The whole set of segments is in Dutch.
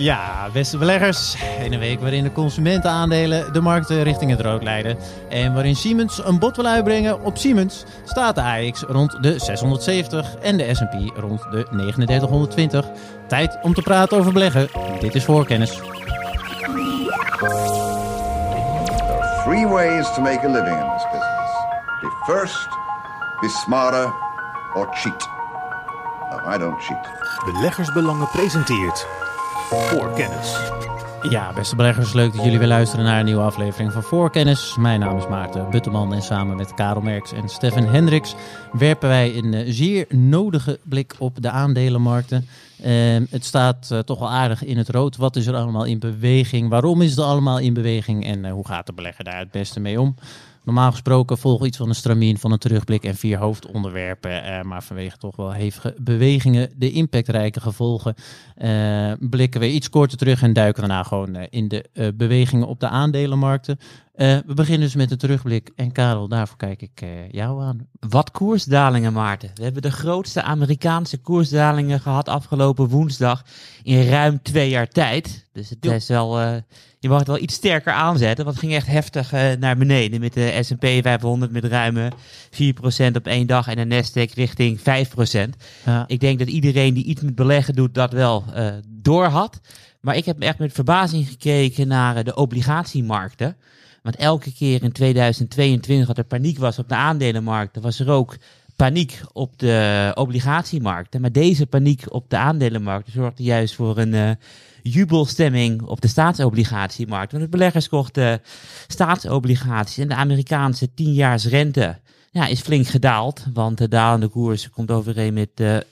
Ja, beste beleggers. In een week waarin de consumentenaandelen de markten richting het rood leiden. En waarin Siemens een bod wil uitbrengen op Siemens, staat de AX rond de 670 en de S&P rond de 3920. Tijd om te praten over beleggen. Dit is voorkennis. There are three ways to make a living in this business. Be first, be smarter, or cheat. No, I don't cheat. Beleggersbelangen presenteert voor kennis. Ja, beste beleggers, leuk dat jullie weer luisteren naar een nieuwe aflevering van Voorkennis. Mijn naam is Maarten Butteman en samen met Karel Merks en Stefan Hendricks werpen wij een eh, zeer nodige blik op de aandelenmarkten. Ehm, het staat eh, toch wel aardig in het rood. Wat is er allemaal in beweging? Waarom is het allemaal in beweging? En eh, hoe gaat de belegger daar het beste mee om? Normaal gesproken volgen iets van een stramien van een terugblik en vier hoofdonderwerpen. eh, maar vanwege toch wel hevige bewegingen, de impactrijke gevolgen, eh, blikken we iets korter terug en duiken daarna gewoon eh, in de bewegingen op de aandelenmarkten. We beginnen dus met de terugblik. En Karel, daarvoor kijk ik jou aan. Wat koersdalingen, Maarten. We hebben de grootste Amerikaanse koersdalingen gehad afgelopen woensdag in ruim twee jaar tijd. Dus het is wel, je mag het wel iets sterker aanzetten, want het ging echt heftig eh, naar beneden. Met de S&P 500 met ruim 4% op één dag en de Nasdaq richting 5%. Ja. Ik denk dat iedereen die iets met beleggen doet, dat wel eh door had. Maar ik heb echt met verbazing gekeken naar eh, de obligatiemarkten. Want elke keer in 2022 dat er paniek was op de aandelenmarkten, was er ook paniek op de obligatiemarkten. Maar deze paniek op de aandelenmarkten zorgde juist voor een eh, jubelstemming op de staatsobligatiemarkt. Want de beleggers kochten staatsobligaties en de Amerikaanse 10-jaarsrente ja, is flink gedaald. Want de dalende koers komt overeen met de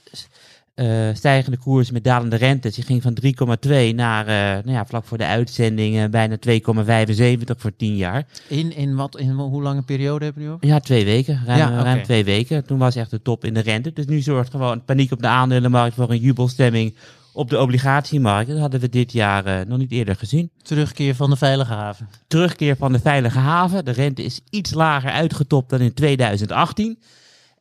eh, stijgende koers met dalende rentes. Die ging van 3,2 naar eh, nou ja, vlak voor de uitzending eh, bijna 2,75 voor 10 jaar. In, in, wat, in hoe lange periode hebben we nu? Ja, twee weken. Ruim, Ja, ruim twee weken. Toen was echt de top in de rente. Dus nu zorgt gewoon paniek op de aandelenmarkt voor een jubelstemming op de obligatiemarkt. Dat hadden we dit jaar nog niet eerder gezien. Terugkeer van de veilige haven. Terugkeer van de veilige haven. De rente is iets lager uitgetopt dan in 2018.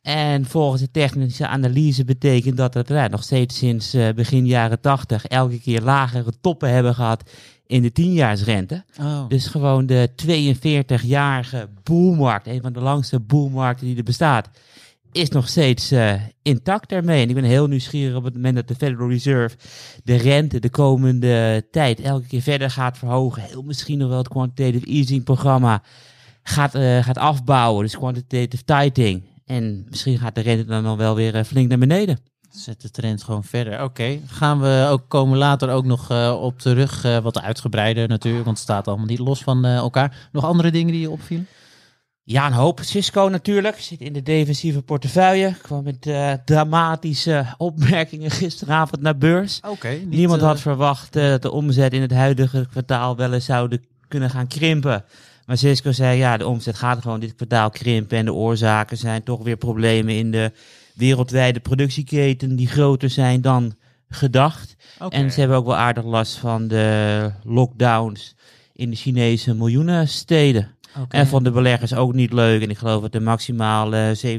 En volgens de technische analyse betekent dat dat nog steeds sinds eh, begin jaren 80 elke keer lagere toppen hebben gehad in de 10-jaarsrente. Oh. Dus gewoon de 42-jarige boelmarkt, een van de langste boelmarkten die er bestaat, is nog steeds eh, intact daarmee. En ik ben heel nieuwsgierig op het moment dat de Federal Reserve de rente de komende tijd elke keer verder gaat verhogen. Heel misschien nog wel het quantitative easing programma gaat, eh, gaat afbouwen, dus quantitative tightening. En misschien gaat de rente dan wel weer eh, flink naar beneden. Zet de trend gewoon verder. Oké, gaan we ook komen later ook nog eh, op terug. eh, wat uitgebreider natuurlijk, want het staat allemaal niet los van elkaar. Nog andere dingen die je opvielen? Ja, een hoop. Cisco natuurlijk. Zit in de defensieve portefeuille. Kwam met dramatische opmerkingen gisteravond naar beurs. Oké. Niemand had verwacht dat de omzet in het huidige kwartaal wel eens zouden kunnen gaan krimpen. Maar Cisco zei, ja, de omzet gaat gewoon dit kwartaal krimpen. En de oorzaken zijn toch weer problemen in de wereldwijde productieketen die groter zijn dan gedacht. En ze hebben ook wel aardig last van de lockdowns in de Chinese miljoenen steden. En van de beleggers ook niet leuk. En ik geloof dat er maximaal eh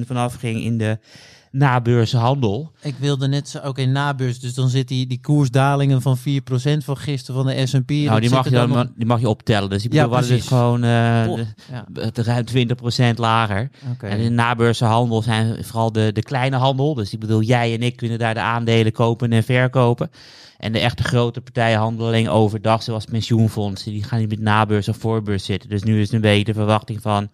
17% vanaf ging in de nabeurzenhandel. Ik wilde net zo, oké, nabeurs, dus dan zit die, die koersdalingen van 4% van gisteren van de S&P. Nou, die mag, je dan, die mag je optellen. Dus ik Ja, hadden dus gewoon Poh, de- ruim 20% lager. En in de nabeurzenhandel zijn vooral de, de kleine handel. Dus ik bedoel, jij en ik kunnen daar de aandelen kopen en verkopen. En de echte grote partijen handelen alleen overdag, zoals pensioenfondsen. Die gaan niet met nabeurs of voorbeurs zitten. Dus nu is een beetje de verwachting van,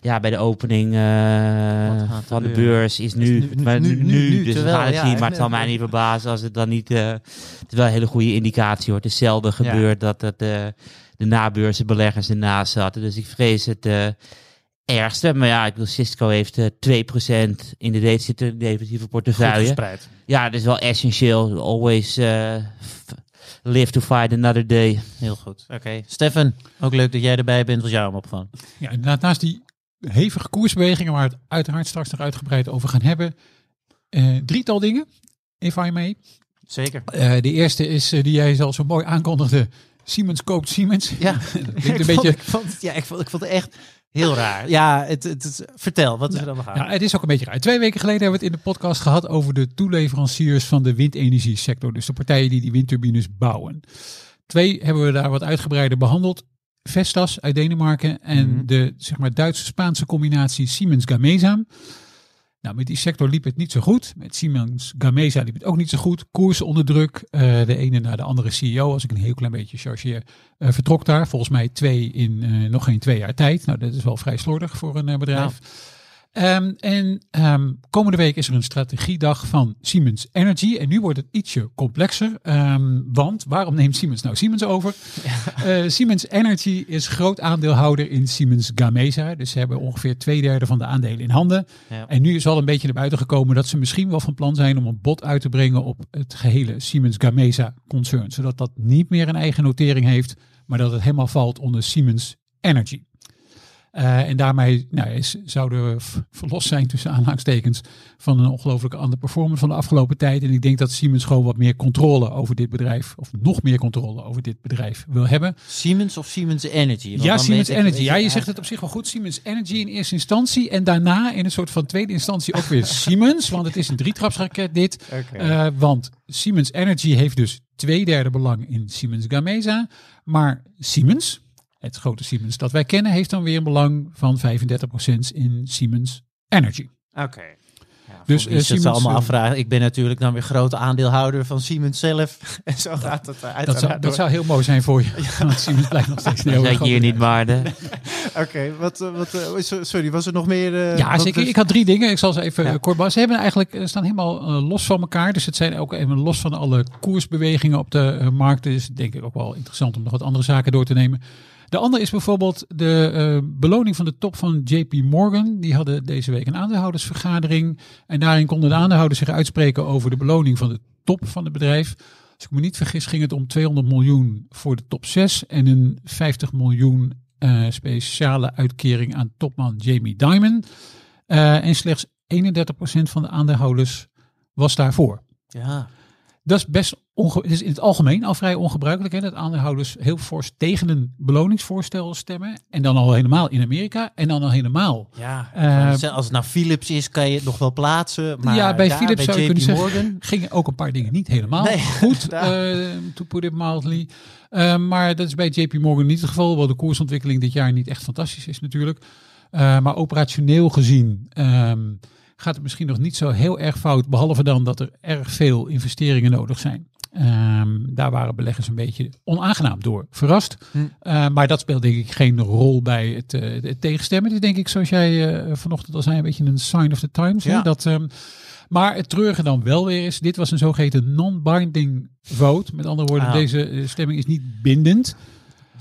ja, bij de opening eh, van de beurs is nu, nu- maar nu- nu, nu- nu, dus we gaan het ja, zien. Maar het zal mij niet verbazen als het dan niet, eh, het is wel een hele goede indicatie hoor. Het is zelden Ja. gebeurd dat het, eh, de nabeurzenbeleggers ernaast zaten. Dus ik vrees het ergste. Maar ja, ik bedoel, Cisco heeft eh 2% in de de- zitten defensieve Goed portefeuille. gespreid. Ja, dat is wel essentieel. Always eh, live to fight another day. Heel goed. Oké. Stefan, ook leuk dat jij erbij bent. Was jou hem opgevallen? Ja, inderdaad, naast die hevige koersbewegingen waar we het uiteraard straks nog uitgebreid over gaan hebben. eh, drietal dingen, if I may. Zeker. Eh, de eerste is eh, die jij zelf zo mooi aankondigde. Siemens koopt Siemens. Ja, Dat klinkt ik een vond, beetje... ik vond, het- ja, ik vond, ik vond het echt Heel raar. Ja, het, het, het- vertel, wat is er dan het is ook een beetje raar. Twee weken geleden hebben we het in de podcast gehad over de toeleveranciers van de windenergiesector. Dus de partijen die die windturbines bouwen. Twee hebben we daar wat uitgebreider behandeld. Vestas uit Denemarken en Mhm. de zeg maar, Duitse-Spaanse combinatie Siemens Gamesa. Nou, met die sector liep het niet zo goed. Met Siemens Gamesa liep het ook niet zo goed. Koers onder druk. Eh, de ene naar de andere CEO, als ik een heel klein beetje chargeer, eh, vertrok daar. Volgens mij twee in eh, nog geen twee jaar tijd. Nou, dat is wel vrij slordig voor een bedrijf. Ehm, en ehm, komende week is er een strategiedag van Siemens Energy. En nu wordt het ietsje complexer. Ehm, want waarom neemt Siemens nou Siemens over? Eh, Siemens Energy is groot aandeelhouder in Siemens Gamesa. Dus ze hebben ongeveer twee derde van de aandelen in handen. Ja. En nu is al een beetje naar buiten gekomen dat ze misschien wel van plan zijn om een bod uit te brengen op het gehele Siemens Gamesa concern. Zodat dat niet meer een eigen notering heeft, maar dat het helemaal valt onder Siemens Energy. Eh, en daarmee nou, is, zouden we verlost zijn tussen aanhalingstekens van een ongelooflijke andere performance van de afgelopen tijd. En ik denk dat Siemens gewoon wat meer controle over dit bedrijf, of nog meer controle over dit bedrijf wil hebben. Siemens of Siemens Energy? Want Ja, Siemens Energy. Ja, je zegt het op zich wel goed. Siemens Energy in eerste instantie en daarna in een soort van tweede instantie ook weer Siemens. Want het is een drietrapsraket dit. Eh, want Siemens Energy heeft dus twee derde belang in Siemens Gamesa. Maar Siemens, het grote Siemens dat wij kennen, heeft dan weer een belang van 35% in Siemens Energy. Oké. Ja, Dus, eh, uh, Siemens, allemaal eh, afvragen. Ik ben natuurlijk dan weer grote aandeelhouder van Siemens zelf. en zo gaat het uit. Dat zou, dat zou heel mooi zijn voor je. Want Siemens blijft nog steeds heel erg zeg je hier niet waarde. Oké, wat, eh, wat, eh, so- sorry, was er nog meer? eh, Ja, zeker. dus- Ik had drie dingen. Ik zal ze even Ja. eh, kort behandelen. Ze hebben eigenlijk eh, staan helemaal eh, los van elkaar. Dus het zijn ook even los van alle koersbewegingen op de eh, markt. Dus denk ik ook wel interessant om nog wat andere zaken door te nemen. De andere is bijvoorbeeld de eh, beloning van de top van JP Morgan. Die hadden deze week een aandeelhoudersvergadering. En daarin konden de aandeelhouders zich uitspreken over de beloning van de top van het bedrijf. Als ik me niet vergis ging het om 200 miljoen voor de top 6 en een 50 miljoen eh, speciale uitkering aan topman Jamie Dimon. Eh, en slechts 31% van de aandeelhouders was daarvoor. Ja, Dat is best het is in het algemeen al vrij ongebruikelijk. Hè, dat aandeelhouders heel fors tegen een beloningsvoorstel stemmen. En dan al helemaal in Amerika. En dan al helemaal. ja. Eh, als het nou Philips is, kan je het nog wel plaatsen. Maar ja, bij Philips zou je kunnen zeggen, Morgan, gingen ook een paar dingen niet helemaal Nee, goed, inderdaad. eh, to put it mildly. Eh, maar dat is bij JP Morgan niet het geval, hoewel de koersontwikkeling dit jaar niet echt fantastisch is natuurlijk. Maar operationeel gezien ehm, gaat het misschien nog niet zo heel erg fout, behalve dan dat er erg veel investeringen nodig zijn. Ehm, daar waren beleggers een beetje onaangenaam door verrast. Hm. Eh, maar dat speelt denk ik geen rol bij het, eh, het tegenstemmen. Is denk ik, zoals jij eh, vanochtend al zei, een beetje een sign of the times. hè? Dat, ehm, maar het treurige dan wel weer is, dit was een zogeheten non-binding vote. Met andere woorden, Ah. deze stemming is niet bindend.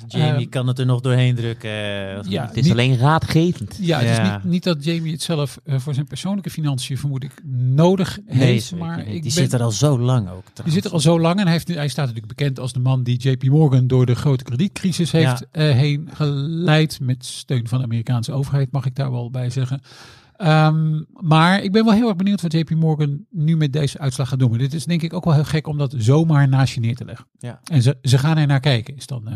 Jamie Eh, kan het er nog doorheen drukken. eh, Ja. Het is niet- alleen raadgevend. Ja, het is niet, niet dat Jamie het zelf eh, voor zijn persoonlijke financiën vermoed ik nodig Nee, heeft. maar ik die ben, zit er al zo lang ook. die zit er al zo lang en hij, heeft, hij staat natuurlijk bekend als de man die JP Morgan door de grote kredietcrisis heeft eh, heen geleid. Met steun van de Amerikaanse overheid, mag ik daar wel bij zeggen. Ehm, maar ik ben wel heel erg benieuwd wat JP Morgan nu met deze uitslag gaat doen. Maar dit is denk ik ook wel heel gek om dat zomaar naast je neer te leggen. Ja. En ze, ze gaan er naar kijken, is dan eh,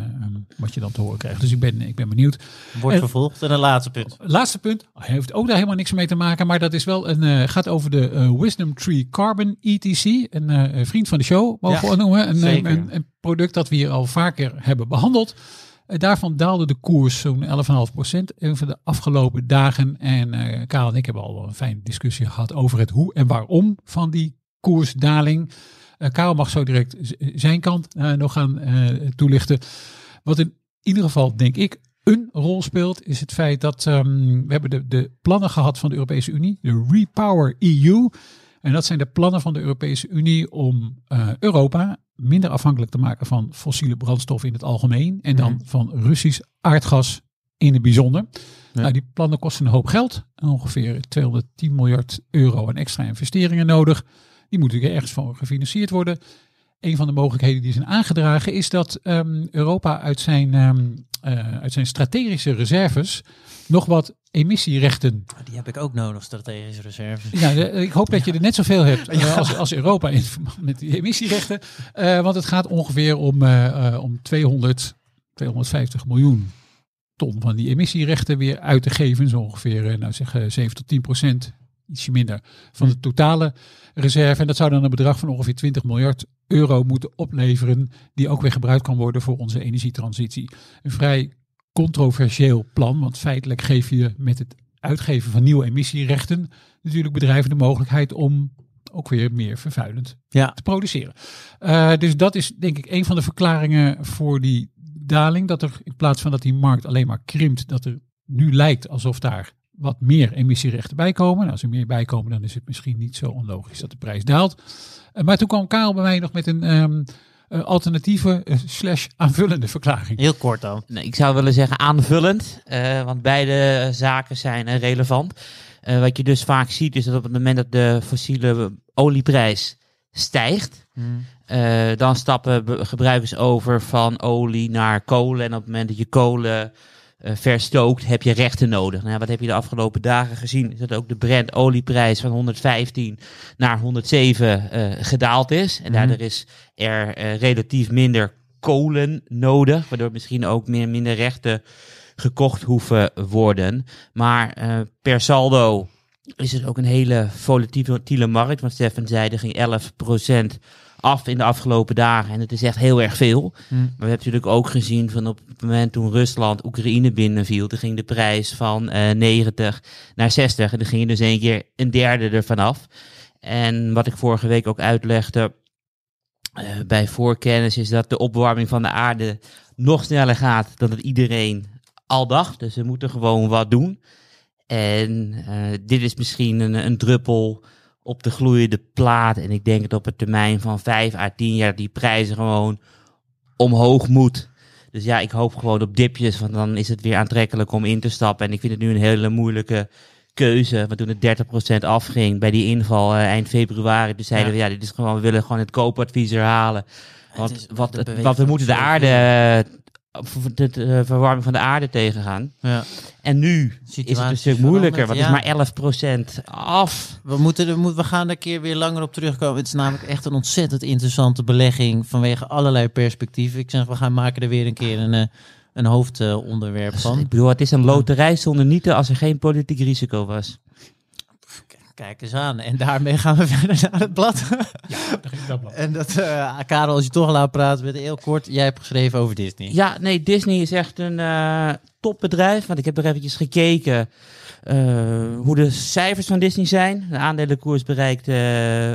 wat je dan te horen krijgt. Dus ik ben, ik ben benieuwd. Wordt En- vervolgd. En een laatste punt. Laatste punt, hij heeft ook daar helemaal niks mee te maken, maar dat is wel een, eh, gaat over de eh, Wisdom Tree Carbon ETC, een vriend van de show, mogen Ja, we noemen. Een, een, een product dat we hier al vaker hebben behandeld. Eh, daarvan daalde de koers zo'n 11,5% over de afgelopen dagen. En eh Karel en ik hebben al een fijne discussie gehad over het hoe en waarom van die koersdaling. Eh Karel mag zo direct zijn kant nog gaan toelichten. Wat in ieder geval, denk ik, een rol speelt, is het feit dat ehm, we hebben de, de plannen gehad van de Europese Unie, de Repower EU. En dat zijn de plannen van de Europese Unie om eh, Europa minder afhankelijk te maken van fossiele brandstoffen in het algemeen. En dan Mhm. van Russisch aardgas in het bijzonder. Ja. Nou, die plannen kosten een hoop geld. Ongeveer 210 miljard euro aan extra investeringen nodig. Die moeten er ergens van gefinancierd worden. Een van de mogelijkheden die zijn aangedragen is dat ehm, Europa uit zijn, ehm, eh, uit zijn strategische reserves nog wat emissierechten Oh, Die heb ik ook nodig, strategische reserve. ja, ik hoop dat je er net zoveel hebt eh, als, als Europa in met die emissierechten. Eh, want het gaat ongeveer om, eh, om 200, 250 miljoen ton van die emissierechten weer uit te geven. Zo ongeveer, nou zeg, eh, 7 tot 10 procent, ietsje minder, van de totale reserve. En dat zou dan een bedrag van ongeveer 20 miljard euro moeten opleveren, die ook weer gebruikt kan worden voor onze energietransitie. Een vrij controversieel plan, want feitelijk geef je met het uitgeven van nieuwe emissierechten natuurlijk bedrijven de mogelijkheid om ook weer meer vervuilend Ja, te produceren. Eh, dus dat is denk ik een van de verklaringen voor die daling. Dat er in plaats van dat die markt alleen maar krimpt, dat er nu lijkt alsof daar wat meer emissierechten bij komen. Nou, als er meer bij komen, dan is het misschien niet zo onlogisch dat de prijs daalt. Eh, maar toen kwam Karel bij mij nog met een ehm, eh, alternatieve eh, slash aanvullende verklaring. heel kort dan. Nee, ik zou willen zeggen aanvullend, eh, want beide zaken zijn eh, relevant. Eh, wat je dus vaak ziet is dat op het moment dat de fossiele olieprijs stijgt, eh, dan stappen gebruikers over van olie naar kolen. En op het moment dat je kolen eh, verstookt, heb je rechten nodig. Nou, wat heb je de afgelopen dagen gezien? Is dat ook de Brent olieprijs van 115 naar 107 eh, gedaald is. En daardoor is er eh, relatief minder kolen nodig, waardoor misschien ook meer, minder rechten gekocht hoeven worden. Maar per saldo is het ook een hele volatiele markt. Want Stefan zei, er ging 11% af in de afgelopen dagen. En het is echt heel erg veel. Hm. Maar we hebben natuurlijk ook gezien van op het moment toen Rusland Oekraïne binnenviel, toen ging de prijs van eh 90 naar 60. En dan ging je dus één keer een derde ervan af. En wat ik vorige week ook uitlegde eh, bij voorkennis is dat de opwarming van de aarde nog sneller gaat dan het iedereen al dacht. Dus we moeten gewoon wat doen. En eh, dit is misschien een, een druppel op de gloeiende plaat. En ik denk dat op een termijn van 5 à 10 jaar die prijzen gewoon omhoog moet. Dus ja, ik hoop gewoon op dipjes, want dan is het weer aantrekkelijk om in te stappen. En ik vind het nu een hele moeilijke keuze. Want toen het 30% afging bij die inval eh, eind februari, toen zeiden Ja. we ja, dit is gewoon, we willen gewoon het koopadvies herhalen. Want, is- wat, het- want we moeten de aarde, de, de verwarming van de aarde tegengaan. Ja. En nu is het Situatie een stuk moeilijker, want het is maar 11% af. We, moeten, moet- we gaan er een keer weer langer op terugkomen. Het is namelijk echt een ontzettend interessante belegging vanwege allerlei perspectieven. Ik zeg, we gaan maken er weer een keer een, eh, een hoofdonderwerp van. Ik bedoel, het is een loterij zonder nieten als er geen politiek risico was. Kijk eens aan. En daarmee gaan we verder naar het blad. Daar ging dat blad. en dat, eh Karel, als je toch laat praten, met heel kort. Jij hebt geschreven over Disney. Ja, nee, Disney is echt een eh, topbedrijf. Want ik heb er eventjes gekeken eh, hoe de cijfers van Disney zijn. De aandelenkoers bereikt eh,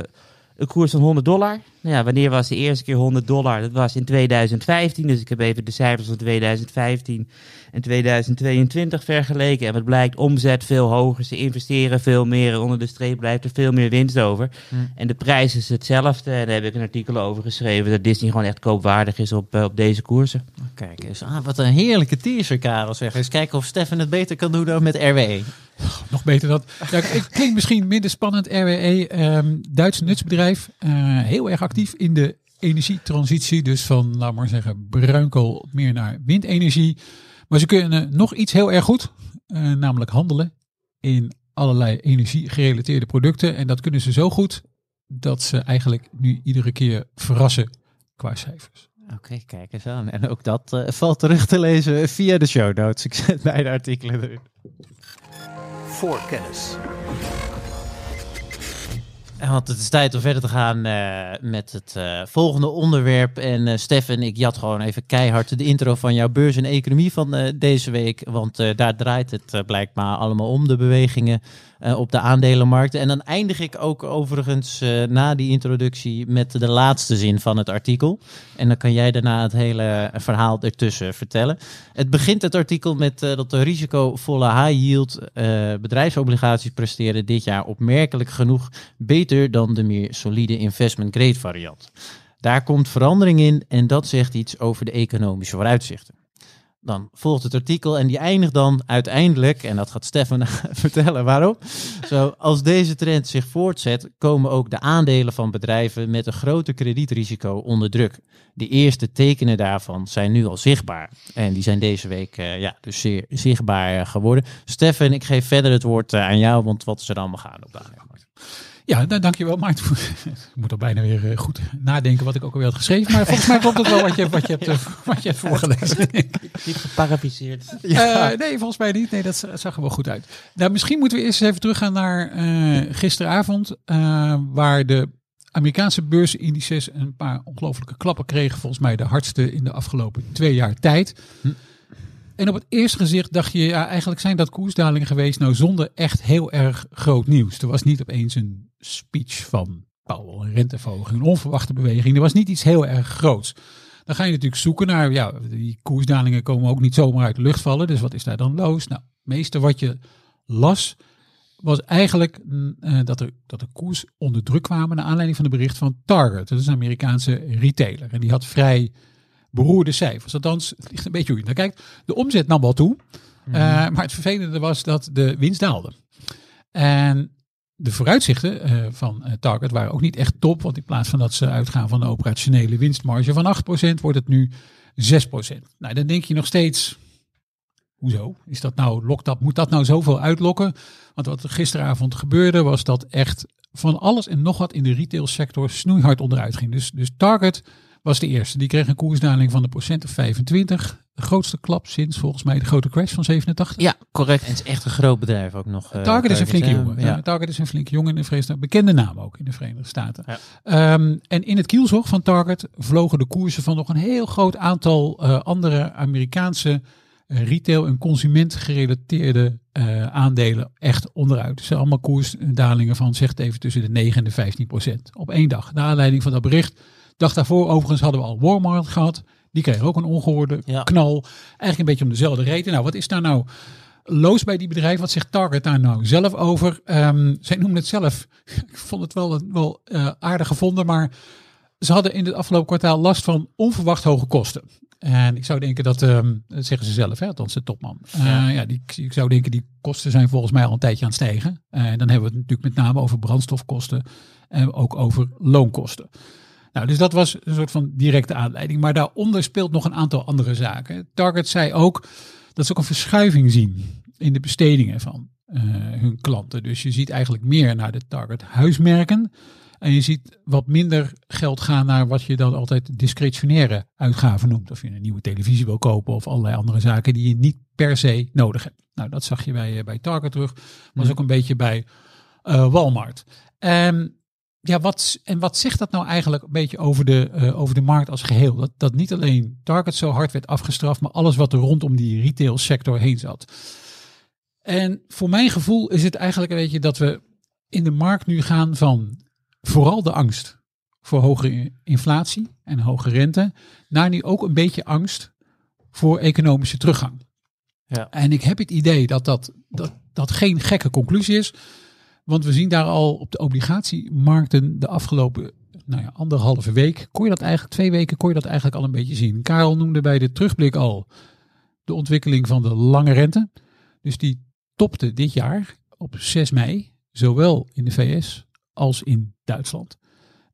een koers van 100 dollar. Nou ja, wanneer was de eerste keer 100 dollar? Dat was in 2015. Dus ik heb even de cijfers van 2015 en 2022 vergeleken. En wat blijkt, omzet veel hoger. Ze investeren veel meer. Onder de streep blijft er veel meer winst over. Hm. En de prijs is hetzelfde. En daar heb ik een artikel over geschreven. Dat Disney gewoon echt koopwaardig is op, eh, op deze koersen. Kijk eens. Ah, wat een heerlijke teaser, Karel. Zeg. Eens kijken of Stefan het beter kan doen dan met. RWE. Nog beter dat. Ja, het klinkt misschien minder spannend. RWE, ehm, Duits nutsbedrijf, eh, heel erg actief in de energietransitie. Dus van, laat maar zeggen, bruinkool meer naar windenergie. Maar ze kunnen nog iets heel erg goed, eh, namelijk handelen in allerlei energie-gerelateerde producten. En dat kunnen ze zo goed dat ze eigenlijk nu iedere keer verrassen qua cijfers. Oké, kijk eens aan. En ook dat eh, valt terug te lezen via de show notes. Ik zet beide artikelen erin. Voorkennis. En Want het is tijd om verder te gaan eh, met het eh, volgende onderwerp. En eh Stefan, ik jat gewoon even keihard de intro van jouw beurs en economie van deze week. Want daar draait het blijkbaar allemaal om, de bewegingen eh, op de aandelenmarkt. En dan eindig ik ook overigens eh, na die introductie met de laatste zin van het artikel. En dan kan jij daarna het hele verhaal ertussen vertellen. Het begint het artikel met eh, dat de risicovolle high-yield eh, bedrijfsobligaties presteren dit jaar opmerkelijk genoeg beter dan de meer solide investment grade variant. Daar komt verandering in en dat zegt iets over de economische vooruitzichten. Dan volgt het artikel en die eindigt dan uiteindelijk, en dat gaat Stefan vertellen waarom. Zo, als deze trend zich voortzet, komen ook de aandelen van bedrijven met een groter kredietrisico onder druk. De eerste tekenen daarvan zijn nu al zichtbaar. En die zijn deze week eh, ja, dus zeer zichtbaar eh, geworden. Stefan, ik geef verder het woord eh, aan jou, want wat is er allemaal gaande op de aandelenmarkt? Ja, dan dankjewel. Maar ik moet al bijna weer eh, goed nadenken wat ik ook alweer had geschreven. Maar volgens mij klopt het wel wat je, wat je, hebt, eh, wat je hebt voorgelezen. Niet geparaficeerd. Eh, nee, volgens mij niet. Nee, dat za- zag er wel goed uit. Nou, misschien moeten we eerst even teruggaan naar gisteravond. waar de Amerikaanse beursindices een paar ongelofelijke klappen kregen. Volgens mij de hardste in de afgelopen twee jaar tijd. En op het eerste gezicht dacht je, ja, eigenlijk zijn dat koersdalingen geweest. Nou, zonder echt heel erg groot nieuws. Er was niet opeens een speech van Powell, een renteverhoging, een onverwachte beweging. Er was niet iets heel erg groots. Dan ga je natuurlijk zoeken naar, ja, die koersdalingen komen ook niet zomaar uit de lucht vallen. Dus wat is daar dan los? Nou, meeste wat je las was eigenlijk mm, eh, dat, er, dat de koers onder druk kwamen naar aanleiding van de bericht van Target. Dat is een Amerikaanse retailer. En die had vrij beroerde cijfers. Althans, het ligt een beetje hoe je naar kijkt. De omzet nam wel toe. eh, maar het vervelende was dat de winst daalde. En de vooruitzichten eh, van eh, Target waren ook niet echt top. Want in plaats van dat ze uitgaan van een operationele winstmarge van 8%, wordt het nu 6%. Nou, dan denk je nog steeds, hoezo? Is dat nou, lokt dat, moet dat nou zoveel uitlokken? Want wat er gisteravond gebeurde, was dat echt van alles en nog wat in de retailsector snoeihard onderuit ging. Dus, dus Target was de eerste. Die kreeg een koersdaling van de procent of 25. De grootste klap sinds volgens mij de grote crash van 87. Ja, correct. En het is echt een groot bedrijf ook nog. eh, Target is een flinke jongen. Ja. Ja. Target is een flinke jongen in de Verenigde Staten. Bekende naam ook in de Verenigde Staten. Ja. Ehm, en in het kielzog van Target vlogen de koersen van nog een heel groot aantal eh, andere Amerikaanse eh, retail- en consumentgerelateerde eh, aandelen echt onderuit. Dus allemaal koersdalingen van zeg het even tussen de 9 en de 15 procent op één dag. Naar aanleiding van dat bericht. Dag daarvoor overigens hadden we al Walmart gehad. Die kreeg ook een ongehoorde Ja. knal. Eigenlijk een beetje om dezelfde reden. Nou, wat is daar nou loos bij die bedrijf? Wat zegt Target daar nou zelf over? Ehm, zij noemen het zelf, ik vond het wel, wel eh, aardig gevonden, maar ze hadden in het afgelopen kwartaal last van onverwacht hoge kosten. En ik zou denken dat, ehm, dat zeggen ze zelf, hè, althans de topman. Eh, ja. die, ik zou denken die kosten zijn volgens mij al een tijdje aan het stijgen. En dan hebben we het natuurlijk met name over brandstofkosten en ook over loonkosten. Nou, dus dat was een soort van directe aanleiding. Maar daaronder speelt nog een aantal andere zaken. Target zei ook dat ze ook een verschuiving zien in de bestedingen van eh, hun klanten. Dus je ziet eigenlijk meer naar de Target huismerken. En je ziet wat minder geld gaan naar wat je dan altijd discretionaire uitgaven noemt. Of je een nieuwe televisie wil kopen of allerlei andere zaken die je niet per se nodig hebt. Nou, dat zag je bij, eh, bij Target terug. Was ook een beetje bij eh, Walmart. En ja, wat, en wat zegt dat nou eigenlijk een beetje over de, eh, over de markt als geheel? Dat, dat niet alleen Target zo hard werd afgestraft, maar alles wat er rondom die retail sector heen zat. En voor mijn gevoel is het eigenlijk een beetje dat we in de markt nu gaan van vooral de angst voor hogere inflatie en hoge rente, naar nu ook een beetje angst voor economische teruggang. Ja. En ik heb het idee dat dat, dat dat geen gekke conclusie is. Want we zien daar al op de obligatiemarkten de afgelopen nou ja, anderhalve week. Kon je dat eigenlijk, twee weken kon je dat eigenlijk al een beetje zien. Karel noemde bij de terugblik al de ontwikkeling van de lange rente. Dus die topte dit jaar op 6 mei, zowel in de VS als in Duitsland.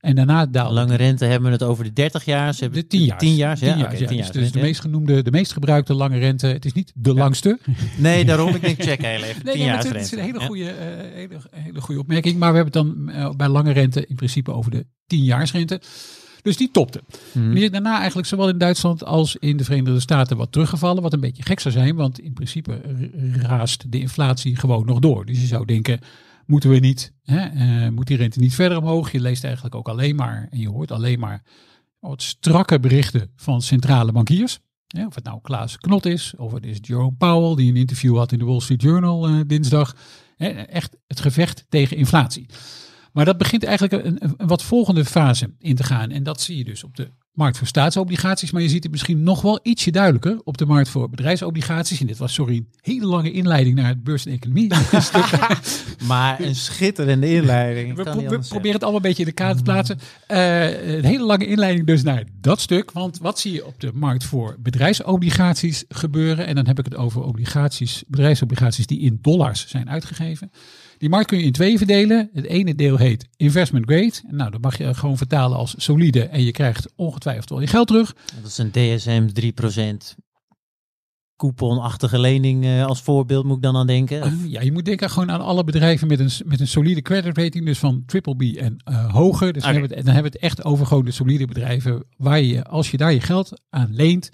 En daarna daalde Lange rente hebben we het over de 30 jaar. Ze hebben de 10 jaar. 10 jaar, ja. 10 Dus, dus de meest genoemde, de meest gebruikte lange rente. Het is niet de langste. Nee, daarom. Ik denk, check heel even. 10 Nee, maar het is een hele goede, eh, hele, hele goede opmerking. Maar we hebben het dan eh, bij lange rente in principe over de 10-jaarsrente. Dus die topte. Mhm. Die is daarna eigenlijk zowel in Duitsland als in de Verenigde Staten wat teruggevallen. Wat een beetje gek zou zijn, want in principe raast de inflatie gewoon nog door. Dus je zou denken, moeten we niet, hè, eh, moet die rente niet verder omhoog? Je leest eigenlijk ook alleen maar, en je hoort alleen maar wat strakke berichten van centrale bankiers. Of het nou Klaas Knot is, of het is Jerome Powell, die een interview had in de Wall Street Journal eh, dinsdag. Echt het gevecht tegen inflatie. Maar dat begint eigenlijk een wat volgende fase in te gaan. En dat zie je dus op de markt voor staatsobligaties. Maar je ziet het misschien nog wel ietsje duidelijker op de markt voor bedrijfsobligaties. En dit was, sorry, een hele lange inleiding naar het beurs- en economie. Maar een schitterende inleiding. We, pro- proberen het allemaal een beetje in de kaart te plaatsen. Eh, een hele lange inleiding dus naar dat stuk. Want wat zie je op de markt voor bedrijfsobligaties gebeuren? En dan heb ik het over obligaties, bedrijfsobligaties die in dollars zijn uitgegeven. Die markt kun je in twee verdelen. Het ene deel heet investment grade. Nou, dat mag je gewoon vertalen als solide. En je krijgt ongetwijfeld wel je geld terug. Dat is een DSM 3%. couponachtige lening eh, als voorbeeld moet ik dan aan denken? Ja, je moet denken gewoon aan alle bedrijven met een, met een solide credit rating, dus van triple B en eh, hoger. Dus dan, Oké. hebben we het, dan hebben we het echt over gewoon de solide bedrijven, waar je, als je daar je geld aan leent,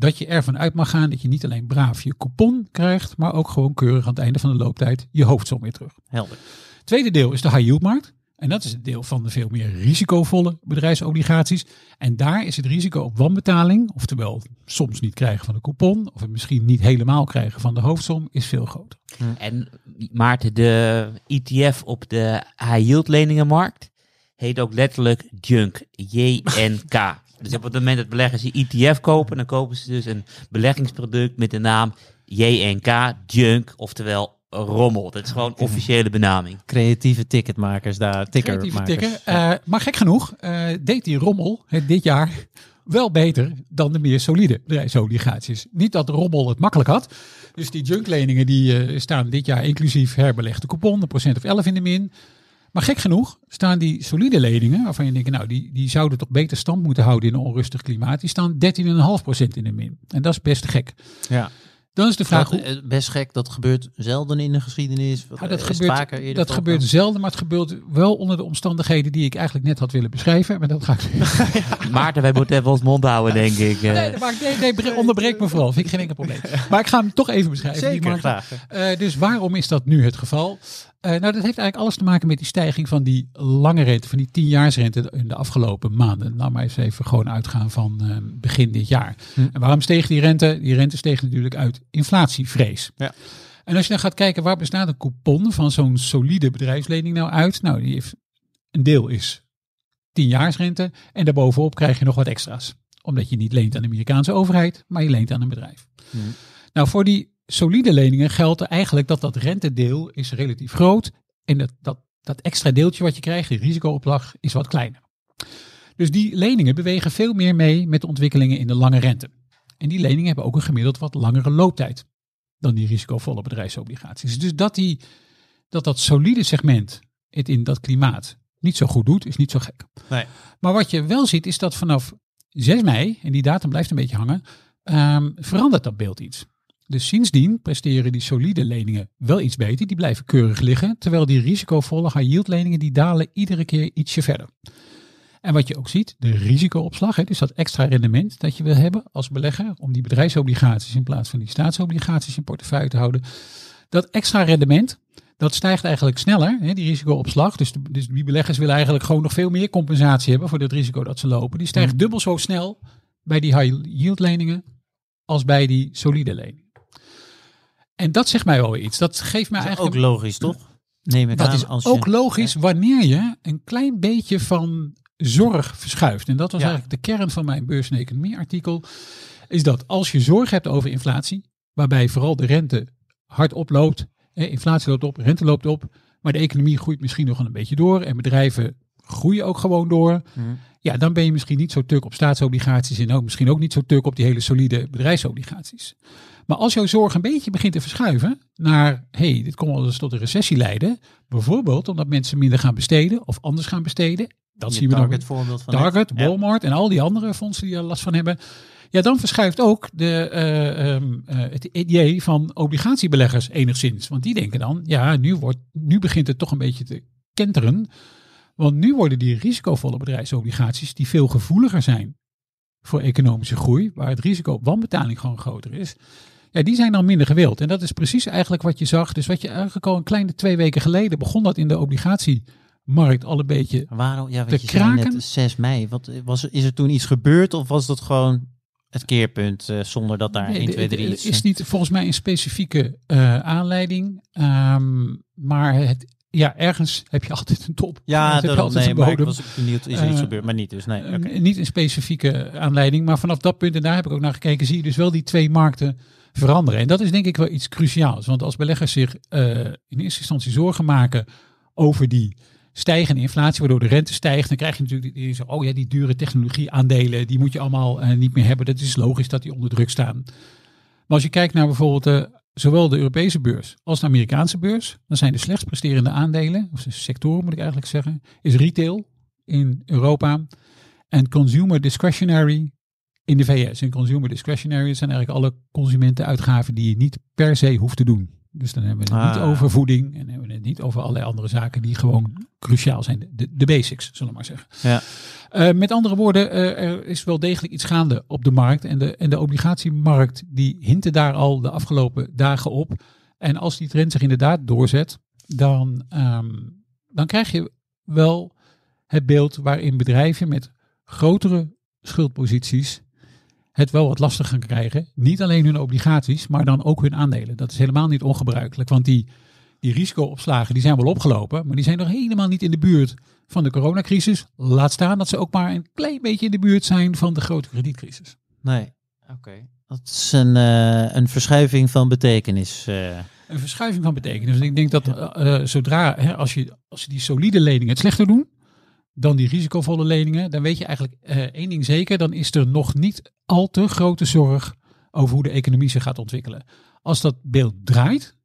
dat je ervan uit mag gaan dat je niet alleen braaf je coupon krijgt, maar ook gewoon keurig aan het einde van de looptijd je hoofdsom weer terug. Helder. Tweede deel is de high yield markt. En dat is het deel van de veel meer risicovolle bedrijfsobligaties. En daar is het risico op wanbetaling, oftewel soms niet krijgen van de coupon, of het misschien niet helemaal krijgen van de hoofdsom, is veel groter. En Maarten, de ETF op de high yield leningenmarkt heet ook letterlijk Junk. J-N-K. Dus op het moment dat beleggers die ETF kopen, dan kopen ze dus een beleggingsproduct met de naam JNK, Junk, oftewel rommel. Dat is gewoon officiële benaming. Creatieve ticketmakers daar, Creatieve tikken. Eh, maar gek genoeg eh, deed die rommel het dit jaar wel beter dan de meer solide bedrijfsobligaties. Niet dat de rommel het makkelijk had. Dus die junkleningen die eh, staan dit jaar inclusief herbelegde coupon, een procent of 11 in de min. Maar gek genoeg staan die solide leningen, waarvan je denkt, nou, die, die zouden toch beter stand moeten houden in een onrustig klimaat. Die staan 13,5% in de min. En dat is best gek. Ja. Dan is de vraag, Dat, hoe, eh, best gek, dat gebeurt zelden in de geschiedenis. Ja, Eh, dat het gebeurt, vaker dat gebeurt zelden, maar het gebeurt wel onder de omstandigheden die ik eigenlijk net had willen beschrijven. Maar dat ga ik nu. Maarten, wij moeten even ons mond houden, denk ik. Eh, Nee, maar nee, nee, bre- onderbreek me vooral. Vind ik geen enkel probleem. Maar ik ga hem toch even beschrijven. Zeker, graag. Eh, dus waarom is dat nu het geval? Eh, nou, dat heeft eigenlijk alles te maken met die stijging van die lange rente, van die tienjaarsrente in de afgelopen maanden. Laat maar eens even gewoon uitgaan van eh, begin dit jaar. Hm. En waarom steeg die rente? Die rente steeg natuurlijk uit inflatievrees. Ja. En als je dan gaat kijken, waar bestaat een coupon van zo'n solide bedrijfslening nou uit? Nou, die heeft, een deel is tienjaarsrente en daarbovenop krijg je nog wat extra's. Omdat je niet leent aan de Amerikaanse overheid, maar je leent aan een bedrijf. Hm. Nou, voor die solide leningen geldt eigenlijk dat dat rentedeel is relatief groot. En dat, dat, dat extra deeltje wat je krijgt, die risicoopslag, is wat kleiner. Dus die leningen bewegen veel meer mee met de ontwikkelingen in de lange rente. En die leningen hebben ook een gemiddeld wat langere looptijd dan die risicovolle bedrijfsobligaties. Dus dat, die, dat dat solide segment het in dat klimaat niet zo goed doet, is niet zo gek. Nee. Maar wat je wel ziet, is dat vanaf 6 mei, en die datum blijft een beetje hangen, ehm, verandert dat beeld iets. Dus sindsdien presteren die solide leningen wel iets beter. Die blijven keurig liggen. Terwijl die risicovolle high yield leningen die dalen iedere keer ietsje verder. En wat je ook ziet, de risicoopslag, hè, dus dat extra rendement dat je wil hebben als belegger, om die bedrijfsobligaties in plaats van die staatsobligaties in portefeuille te houden. Dat extra rendement, dat stijgt eigenlijk sneller, hè, die risicoopslag. Dus, de, dus die beleggers willen eigenlijk gewoon nog veel meer compensatie hebben voor het risico dat ze lopen. Die stijgt dubbel zo snel bij die high yield leningen als bij die solide leningen. En dat zegt mij wel iets. Dat geeft mij Dat is eigenlijk ook logisch, toch? Neem ik dat aan. is als ook je, logisch wanneer je een klein beetje van zorg verschuift. En dat was Ja. eigenlijk de kern van mijn beurs- en economie artikel. Is dat als je zorg hebt over inflatie, waarbij vooral de rente hard oploopt. eh, Inflatie loopt op, rente loopt op. Maar de economie groeit misschien nog een beetje door. En bedrijven groeien ook gewoon door. Mhm. Ja, dan ben je misschien niet zo tuk op staatsobligaties. En ook misschien ook niet zo tuk op die hele solide bedrijfsobligaties. Maar als jouw zorg een beetje begint te verschuiven naar, hey, dit kon wel eens tot een recessie leiden. Bijvoorbeeld omdat mensen minder gaan besteden of anders gaan besteden. Dat je zien we target voorbeeld van net. Target, Ja. Walmart en al die andere fondsen die er last van hebben. Ja, dan verschuift ook de, eh, ehm, eh, het idee van obligatiebeleggers enigszins. Want die denken dan, ja, nu, wordt, nu begint het toch een beetje te kenteren. Want nu worden die risicovolle bedrijfsobligaties, die veel gevoeliger zijn voor economische groei, waar het risico op wanbetaling gewoon groter is, ja, die zijn dan minder gewild. En dat is precies eigenlijk wat je zag. Dus wat je eigenlijk al een kleine twee weken geleden begon dat in de obligatiemarkt al een beetje Waarom? Ja, Te je, kraken? net 6 mei. Wat, was, is er toen iets gebeurd of was dat gewoon het keerpunt eh, zonder dat daar Nee, 1, de- 2, 3 de- iets... is niet volgens mij een specifieke eh, aanleiding. Ehm, maar het, ja, ergens heb je altijd een top. ja, altijd nee, een maar ik was benieuwd, is er iets Eh, gebeurd, maar niet dus, nee. niet een specifieke aanleiding, maar vanaf dat punt, en daar heb ik ook naar gekeken, zie je dus wel die twee markten veranderen. En dat is denk ik wel iets cruciaals. Want als beleggers zich eh, in eerste instantie zorgen maken over die stijgende inflatie, waardoor de rente stijgt, dan krijg je natuurlijk die, zo, oh ja, die dure technologieaandelen, die moet je allemaal eh, niet meer hebben. Dat is logisch dat die onder druk staan. Maar als je kijkt naar bijvoorbeeld eh, zowel de Europese beurs als de Amerikaanse beurs, dan zijn de slechts presterende aandelen, of sectoren moet ik eigenlijk zeggen, is retail in Europa en consumer discretionary in de VS, in consumer discretionary, zijn eigenlijk alle consumentenuitgaven die je niet per se hoeft te doen. Dus dan hebben we het niet Ah. over voeding en hebben we het niet over allerlei andere zaken die gewoon cruciaal zijn. De, de basics, zullen we maar zeggen. Ja. Eh, met andere woorden, eh, er is wel degelijk iets gaande op de markt. En de, en de obligatiemarkt die hinten daar al de afgelopen dagen op. En als die trend zich inderdaad doorzet, dan, ehm, dan krijg je wel het beeld waarin bedrijven met grotere schuldposities het wel wat lastig gaan krijgen. Niet alleen hun obligaties, maar dan ook hun aandelen. Dat is helemaal niet ongebruikelijk, want die, die risicoopslagen die zijn wel opgelopen, maar die zijn nog helemaal niet in de buurt van de coronacrisis. Laat staan dat ze ook maar een klein beetje in de buurt zijn van de grote kredietcrisis. Nee. Oké. Dat is een, eh, een verschuiving van betekenis. eh. Een verschuiving van betekenis. En ik denk dat eh, zodra, hè, als, je, als je die solide leningen het slechter doen, dan die risicovolle leningen, dan weet je eigenlijk eh, één ding zeker, dan is er nog niet al te grote zorg over hoe de economie zich gaat ontwikkelen. Als dat beeld draait,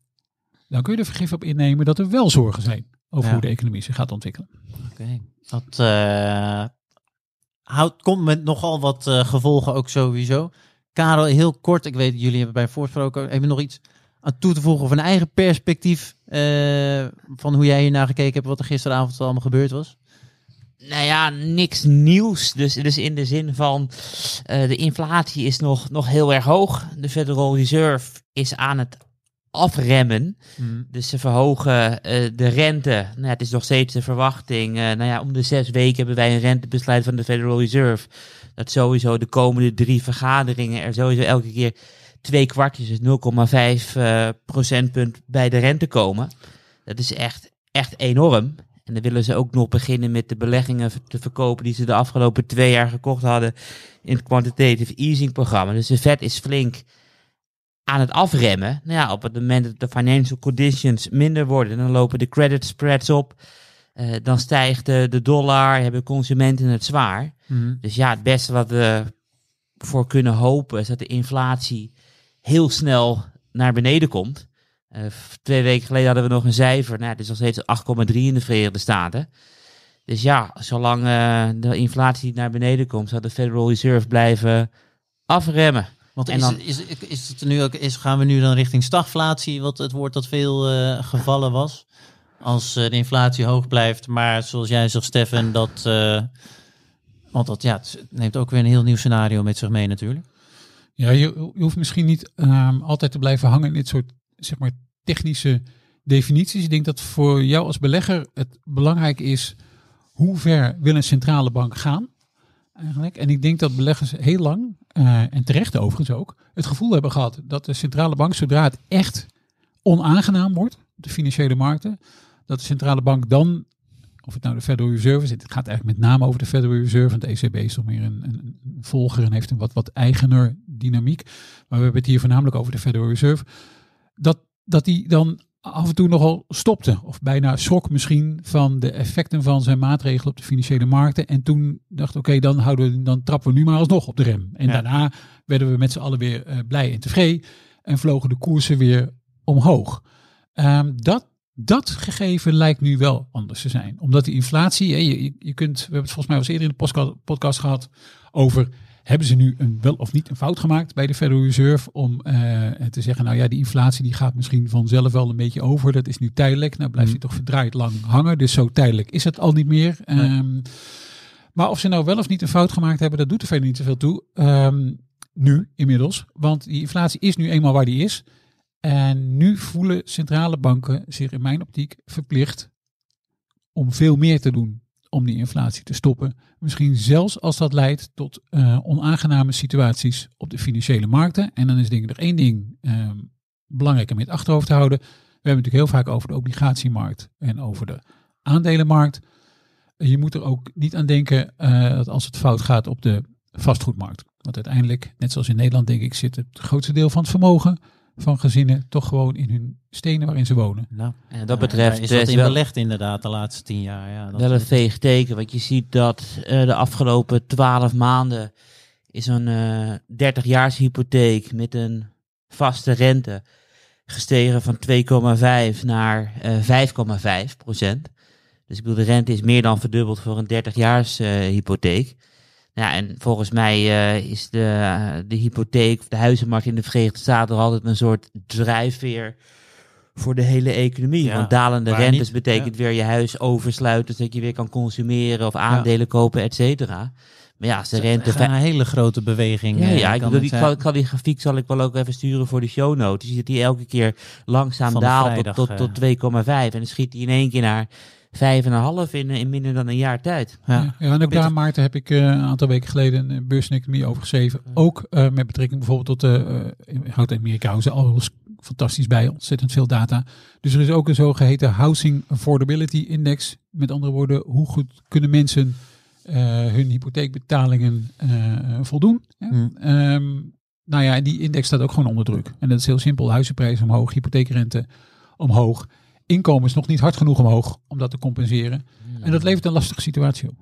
dan kun je er vergif op innemen dat er wel zorgen zijn over Ja. hoe de economie zich gaat ontwikkelen. Oké. Dat eh, houdt, komt met nogal wat eh, gevolgen ook sowieso. Karel, heel kort. Ik weet, jullie hebben bij voorsproken. Hebben nog iets aan toe te voegen of een eigen perspectief van hoe jij hiernaar gekeken hebt, wat er gisteravond allemaal gebeurd was? Nou ja, niks nieuws. Dus, dus in de zin van eh, de inflatie is nog, nog heel erg hoog. De Federal Reserve is aan het afremmen. Dus ze verhogen eh, de rente. Nou ja, het is nog steeds de verwachting. eh, nou ja, om de zes weken hebben wij een rentebesluit van de Federal Reserve. Dat sowieso de komende drie vergaderingen er sowieso elke keer twee kwartjes, dus 0,5 eh, procentpunt bij de rente komen. Dat is echt, echt enorm. En dan willen ze ook nog beginnen met de beleggingen te verkopen die ze de afgelopen twee jaar gekocht hadden in het quantitative easing programma. Dus de Fed is flink aan het afremmen. Nou ja, op het moment dat de financial conditions minder worden, dan lopen de credit spreads op. Eh, dan stijgt de, de dollar, hebben consumenten het zwaar. Dus ja, het beste wat we voor kunnen hopen is dat de inflatie heel snel naar beneden komt. Eh, twee weken geleden hadden we nog een cijfer. Nou, het is nog steeds 8,3 in de Verenigde Staten. Dus ja, zolang eh, de inflatie naar beneden komt, zal de Federal Reserve blijven afremmen. Want En is, dan- is, is het nu ook, is, gaan we nu dan richting stagflatie, wat het woord dat veel eh, gevallen was? Als eh, de inflatie hoog blijft, maar zoals jij zegt, Stefan, dat. eh, want dat ja, het neemt ook weer een heel nieuw scenario met zich mee, natuurlijk. Ja, je, je hoeft misschien niet ehm, altijd te blijven hangen in dit soort zeg maar, technische definities. Ik denk dat voor jou als belegger het belangrijk is hoe ver wil een centrale bank gaan. Eigenlijk. En ik denk dat beleggers heel lang, eh, en terecht overigens ook, het gevoel hebben gehad dat de centrale bank, zodra het echt onaangenaam wordt, de financiële markten, dat de centrale bank dan, of het nou de Federal Reserve is, het gaat eigenlijk met name over de Federal Reserve, want de ECB is toch meer een, een volger en heeft een wat, wat eigener dynamiek. Maar we hebben het hier voornamelijk over de Federal Reserve. Dat, dat die dan af en toe nogal stopte, of bijna schrok misschien van de effecten van zijn maatregelen op de financiële markten. En toen dacht, oké, dan houden we, dan trappen we nu maar alsnog op de rem. En Ja. daarna werden we met z'n allen weer eh, blij en tevreden en vlogen de koersen weer omhoog. Ehm, dat, dat gegeven lijkt nu wel anders te zijn. Omdat die inflatie, je, je- kunt, we hebben het volgens mij al eens eerder in de podcast gehad over, hebben ze nu een, wel of niet een fout gemaakt bij de Federal Reserve om eh, te zeggen, nou ja, die inflatie die gaat misschien vanzelf wel een beetje over. Dat is nu tijdelijk. Nou blijft die toch verdraaid lang hangen. Dus zo tijdelijk is het al niet meer. Ehm, maar of ze nou wel of niet een fout gemaakt hebben, dat doet er verder niet zoveel toe. Ehm, nu inmiddels. Want die inflatie is nu eenmaal waar die is. En nu voelen centrale banken zich in mijn optiek verplicht om veel meer te doen om die inflatie te stoppen. Misschien zelfs als dat leidt tot eh, onaangename situaties op de financiële markten. En dan is denk ik nog één ding ehm, belangrijk om in het achterhoofd te houden. We hebben het natuurlijk heel vaak over de obligatiemarkt en over de aandelenmarkt. Je moet er ook niet aan denken eh, dat als het fout gaat op de vastgoedmarkt. Want uiteindelijk, net zoals in Nederland denk ik, zit het grootste deel van het vermogen van gezinnen toch gewoon in hun stenen waarin ze wonen. Nou, En wat dat betreft is is dat het in belegd inderdaad de laatste tien jaar. Ja, dat wel een veeg teken. Want je ziet dat eh, de afgelopen twaalf maanden is een eh 30-jaars hypotheek met een vaste rente gestegen van 2,5 naar eh 5,5 procent. Dus ik bedoel, de rente is meer dan verdubbeld voor een 30-jaars eh, hypotheek. Ja, en volgens mij eh, is de, de hypotheek of de huizenmarkt in de Verenigde Staten altijd een soort drijfveer voor de hele economie. Ja, Want dalende rentes niet, betekent weer je huis oversluiten, zodat je weer kan consumeren of aandelen kopen, et cetera. Maar ja, als de rente... Een hele grote beweging. Ja, eh, ja ik, kan bedoel, die, kan, kan die grafiek zal ik wel ook even sturen voor de show notes. Je ziet dat die elke keer langzaam daalt eh. tot, tot 2,5. En dan schiet hij in één keer naar 5,5 in, in minder dan een jaar tijd. Ja. En ook daar, Maarten, heb ik eh, een aantal weken geleden een beurs en economie over geschreven. Ook eh, met betrekking bijvoorbeeld tot de, uh, houdt Amerika houden ze alles fantastisch bij, ontzettend veel data. Dus er is ook een zogeheten Housing Affordability Index. Met andere woorden, hoe goed kunnen mensen eh, hun hypotheekbetalingen eh, voldoen. hè? Hmm. Ehm, nou ja, en die index staat ook gewoon onder druk. En dat is heel simpel. Huizenprijzen omhoog, hypotheekrente omhoog. Inkomen is nog niet hard genoeg omhoog om dat te compenseren. En dat levert een lastige situatie op.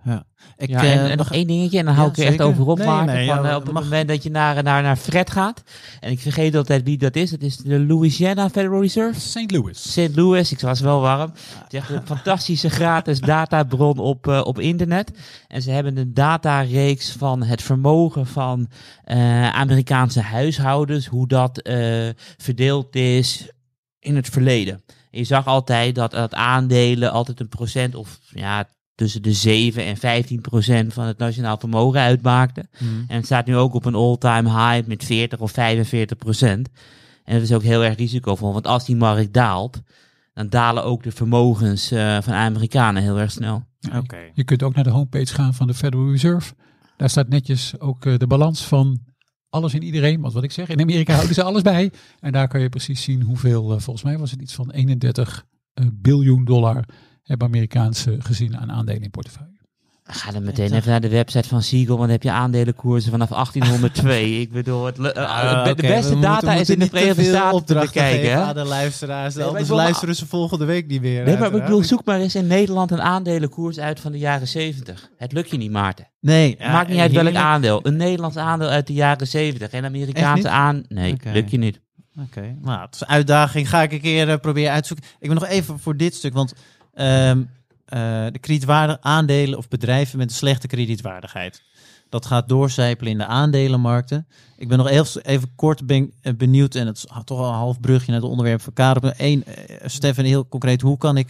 Ik, Ja, eh, en, en nog één dingetje, en dan hou Ja, ik er echt over op, Nee, van, ja, eh, op het mag. moment dat je naar, naar, naar Fred gaat, en ik vergeet altijd wie dat is, het is de Louisiana Federal Reserve. St. Louis. St. Louis, ik was wel warm. Het is echt een fantastische gratis databron op, eh, op internet. En ze hebben een datareeks van het vermogen van eh, Amerikaanse huishoudens, hoe dat eh, verdeeld is in het verleden. En je zag altijd dat, dat aandelen altijd een procent of ja, tussen de 7 en 15 procent van het nationaal vermogen uitmaakten. Hmm. En het staat nu ook op een all-time high met 40 of 45 procent. En dat is ook heel erg risicovol, want als die markt daalt, dan dalen ook de vermogens eh, van Amerikanen heel erg snel. Oké. Je kunt ook naar de homepage gaan van de Federal Reserve. Daar staat netjes ook eh, de balans van alles en iedereen. Want wat ik zeg, in Amerika houden ze alles bij. En daar kan je precies zien hoeveel, eh, volgens mij was het iets van 31 eh, biljoen dollar hebben Amerikaanse gezinnen aan aandelen in portefeuille. Ga dan meteen even naar de website van Siegel, want dan heb je aandelenkoersen vanaf 1802. ik bedoel, het, eh, Ah, de, beste data moeten- is in de Verenigde veel Staten te opdrachten bekijken. aan de luisteraars. Nee, anders wil- luisteren ze volgende week niet meer. Nee, maar ik bedoel, zoek maar eens in Nederland een aandelenkoers uit van de jaren 70. Het lukt je niet, Maarten. Nee, ja, Maakt niet uit welk aandeel. Een Nederlands aandeel uit de jaren 70. Geen Amerikaanse aan. Nee, Oké. lukt je niet. Oké, nou, het is een uitdaging. Ga ik een keer eh, proberen uit te zoeken. Ik ben nog even voor dit stuk, want ehm, eh, de kredietwaardige aandelen of bedrijven met een slechte kredietwaardigheid. Dat gaat doorcijpelen in de aandelenmarkten. Ik ben nog even, even kort ben, eh, benieuwd, en het is toch al een half brugje naar het onderwerp van Karel. Eén, eh, Stefan, heel concreet, hoe kan ik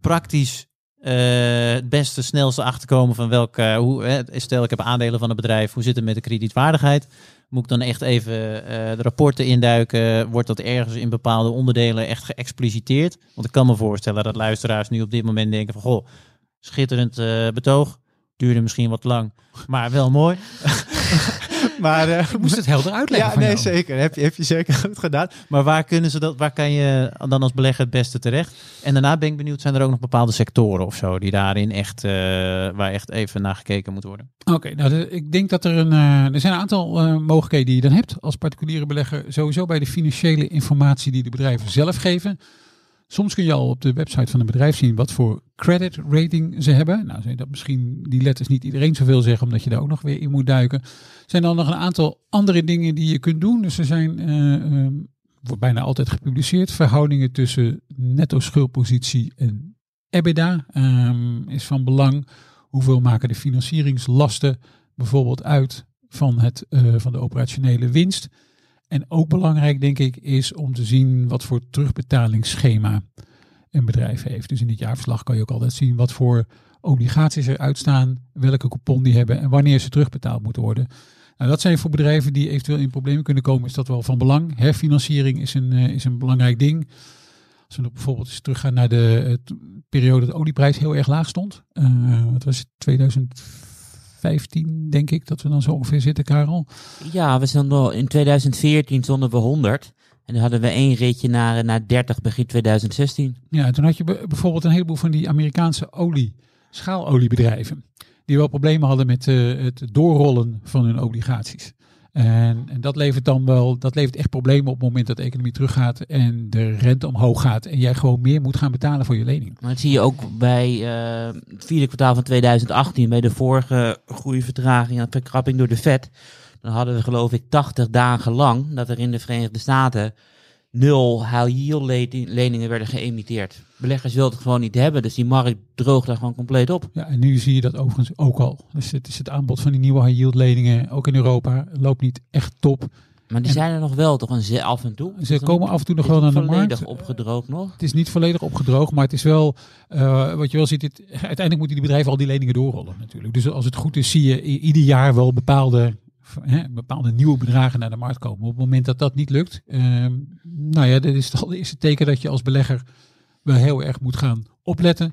praktisch het beste, snelste achterkomen van welke, hoe, stel ik heb aandelen van een bedrijf, hoe zit het met de kredietwaardigheid? Moet ik dan echt even eh, de rapporten induiken? Wordt dat ergens in bepaalde onderdelen echt geëxpliciteerd? Want ik kan me voorstellen dat luisteraars nu op dit moment denken van... Goh, schitterend eh, betoog. Duurde misschien wat lang, maar wel mooi. maar, Ik moest het helder uitleggen ja, van nee, jou. zeker. Heb je, heb je zeker goed gedaan. Maar waar kunnen ze dat? Waar kan je dan als belegger het beste terecht? En daarna ben ik benieuwd, zijn er ook nog bepaalde sectoren of zo die daarin echt, eh, waar echt even naar gekeken moet worden? Oké, nou, de- ik denk dat er een, eh, er zijn een aantal mogelijkheden die je dan hebt als particuliere belegger. Sowieso bij de financiële informatie die de bedrijven zelf geven. Soms kun je al op de website van een bedrijf zien wat voor credit rating ze hebben. Nou, zijn dat misschien die letters niet iedereen zoveel zeggen, omdat je daar ook nog weer in moet duiken. Zijn dan nog een aantal andere dingen die je kunt doen. Dus er zijn, wordt bijna altijd gepubliceerd, verhoudingen tussen netto schuldpositie en EBITDA ehm, is van belang. Hoeveel maken de financieringslasten bijvoorbeeld uit van, het, eh, van de operationele winst? En ook belangrijk, denk ik, is om te zien wat voor terugbetalingsschema een bedrijf heeft. Dus in dit jaarverslag kan je ook altijd zien wat voor obligaties er uitstaan, welke coupon die hebben en wanneer ze terugbetaald moeten worden. Nou, dat zijn voor bedrijven die eventueel in problemen kunnen komen, is dat wel van belang. Herfinanciering is een, eh, is een belangrijk ding. Als we bijvoorbeeld eens teruggaan naar de periode dat de olieprijs heel erg laag stond. Eh, wat was het? 2015, denk ik, dat we dan zo ongeveer zitten, Karel. Ja, we stonden in 2014 stonden we 100. En dan hadden we één ritje naar, naar 30 begin 2016. Ja, en toen had je bijvoorbeeld een heleboel van die Amerikaanse olie, schaaloliebedrijven. Die wel problemen hadden met eh, het doorrollen van hun obligaties. En, en dat levert dan wel, dat levert echt problemen op het moment dat de economie teruggaat en de rente omhoog gaat. En jij gewoon meer moet gaan betalen voor je lening. Maar dat zie je ook bij eh, het vierde kwartaal van 2018, bij de vorige groeivertraging en verkrapping door de Fed. Dan hadden we geloof ik 80 dagen lang dat er in de Verenigde Staten nul high yield le- leningen werden geëmiteerd. Beleggers wilden het gewoon niet hebben, dus die markt droogde daar gewoon compleet op. Ja, en nu zie je dat overigens ook al. Dus het is het aanbod van die nieuwe high yield leningen, ook in Europa, loopt niet echt top. Maar die En- zijn er nog wel, toch een ze- af en toe? Ze komen af en toe nog is wel het naar de volledig markt. opgedroogd nog. Het is niet volledig opgedroogd, maar het is wel, eh, wat je wel ziet, het, uiteindelijk moeten die bedrijven al die leningen doorrollen natuurlijk. Dus als het goed is, zie je ieder jaar wel bepaalde, hè, bepaalde nieuwe bedragen naar de markt komen. Op het moment dat dat niet lukt, ehm, nou ja, dat is al eerste teken dat je als belegger wel heel erg moet gaan opletten.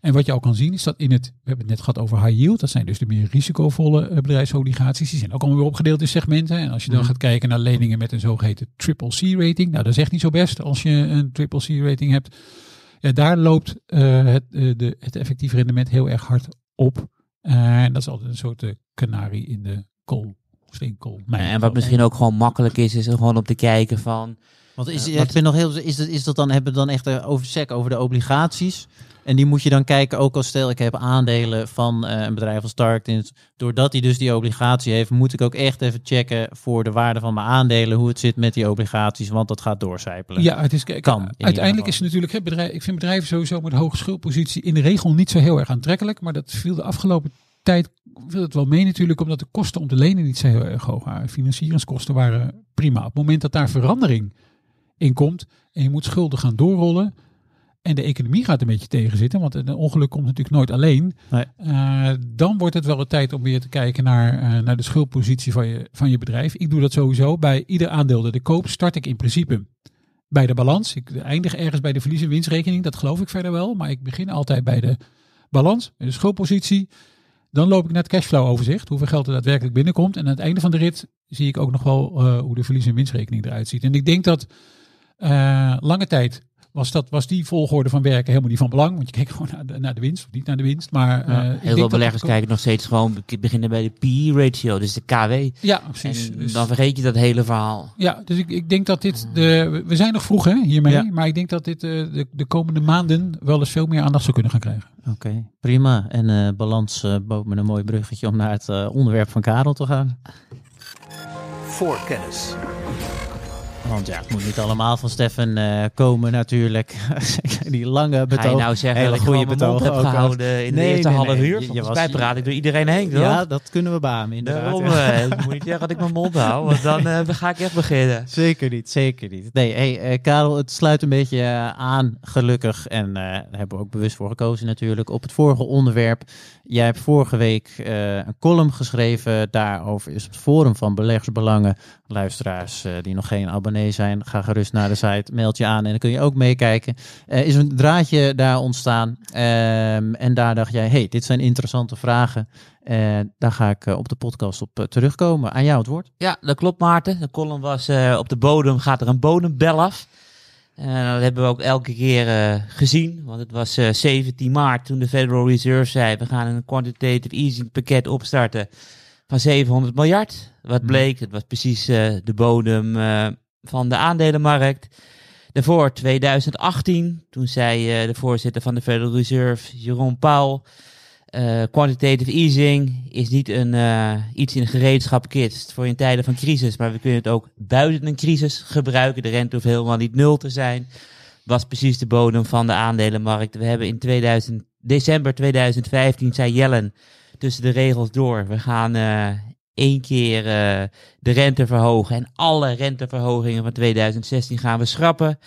En wat je al kan zien is dat in het, we hebben het net gehad over high yield, dat zijn dus de meer risicovolle eh, bedrijfsobligaties. Die zijn ook allemaal weer opgedeeld in segmenten. En als je dan Mhm. gaat kijken naar leningen met een zogeheten triple C rating, nou dat is echt niet zo best als je een triple C rating hebt. Ja, daar loopt eh, het, eh, de, het effectief rendement heel erg hard op. En dat is altijd een soort kanarie in de kool, en wat misschien ook gewoon makkelijk is, is er gewoon op te kijken van... Want is, ik wat- ben nog heel, is, dat, is dat dan, hebben we dan echt over sec over de obligaties? En die moet je dan kijken, ook als stel ik heb aandelen van eh, een bedrijf als Stark. Doordat hij dus die obligatie heeft, moet ik ook echt even checken voor de waarde van mijn aandelen, hoe het zit met die obligaties, want dat gaat doorcijpelen. Ja, het is Kan, uiteindelijk is het natuurlijk, hè, bedrijf, ik vind bedrijven sowieso met een hoge schuldpositie in de regel niet zo heel erg aantrekkelijk. Maar dat viel de afgelopen tijd viel het wel mee natuurlijk, omdat de kosten om te lenen niet zo heel erg hoog waren. Financieringskosten waren prima. Op het moment dat daar verandering in komt en je moet schulden gaan doorrollen en de economie gaat een beetje tegenzitten, want een ongeluk komt natuurlijk nooit alleen. Nee. eh, dan wordt het wel de tijd om weer te kijken naar, eh, naar de schuldpositie van je, van je bedrijf. Ik doe dat sowieso. Bij ieder aandeel dat ik koop, start ik in principe bij de balans. Ik eindig ergens bij de verlies- en winstrekening. Dat geloof ik verder wel. Maar ik begin altijd bij de balans, de schuldpositie. Dan loop ik naar het cashflow overzicht. Hoeveel geld er daadwerkelijk binnenkomt. En aan het einde van de rit zie ik ook nog wel eh, hoe de verlies- en winstrekening eruit ziet. En ik denk dat eh, lange tijd was, dat, was die volgorde van werken helemaal niet van belang. Want je keek gewoon naar de, naar de winst of niet naar de winst. Maar eh, Ja, Heel veel beleggers dat- kijken nog steeds gewoon, be- beginnen bij de PE-ratio, dus de KW. Ja, precies. En Dus- dan vergeet je dat hele verhaal. Ja, dus ik, ik denk dat dit. De, we- zijn nog vroeg hè, hiermee. Ja. Maar ik denk dat dit eh, de, de komende maanden wel eens veel meer aandacht zou kunnen gaan krijgen. Oké, prima. En eh, balans bood me een mooi bruggetje om naar het onderwerp van Karel te gaan. Voorkennis. Want ja, het moet niet allemaal van Stefan eh, komen natuurlijk. die lange betoog. Ga je nou zeggen hele goede betoog heb gehouden in de eerste nee, half uur? Je- Volgens was- mij praat ik door iedereen heen, toch? Ja, dat kunnen we beamen inderdaad. Daarom ja. eh, moet niet zeggen dat ik mijn mond hou, want dan eh, ga ik echt beginnen. Zeker niet, zeker niet. Nee, hey, Karel, het sluit een beetje aan, gelukkig. En daar hebben we ook bewust voor gekozen natuurlijk. Op het vorige onderwerp. Jij hebt vorige week een column geschreven. Daarover is het Forum van Beleggersbelangen. Luisteraars die nog geen abonnee zijn, ga gerust naar de site, meld je aan en dan kun je ook meekijken. Er is een draadje daar ontstaan. Ehm, en daar dacht jij, hey, dit zijn interessante vragen. En daar ga ik eh, op de podcast op eh, terugkomen. Aan jou het woord. Ja, dat klopt Maarten. De column was eh, op de bodem, gaat er een bodembel af. Eh, dat hebben we ook elke keer eh, gezien. Want het was eh, 17 maart toen de Federal Reserve zei... we gaan een quantitative easing pakket opstarten van 700 miljard. Wat Mhm. bleek, het was precies eh, de bodem eh, van de aandelenmarkt. Daarvoor 2018, toen zei eh, de voorzitter van de Federal Reserve, Jerome Powell... eh, quantitative easing is niet een, eh, iets in een gereedschapkist voor in tijden van crisis, maar we kunnen het ook buiten een crisis gebruiken. De rente hoeft helemaal niet nul te zijn. Was precies de bodem van de aandelenmarkt. We hebben in 2000, december 2015, zei Jellen, tussen de regels door, we gaan één keer eh, de rente verhogen en alle renteverhogingen van 2016 gaan we schrappen.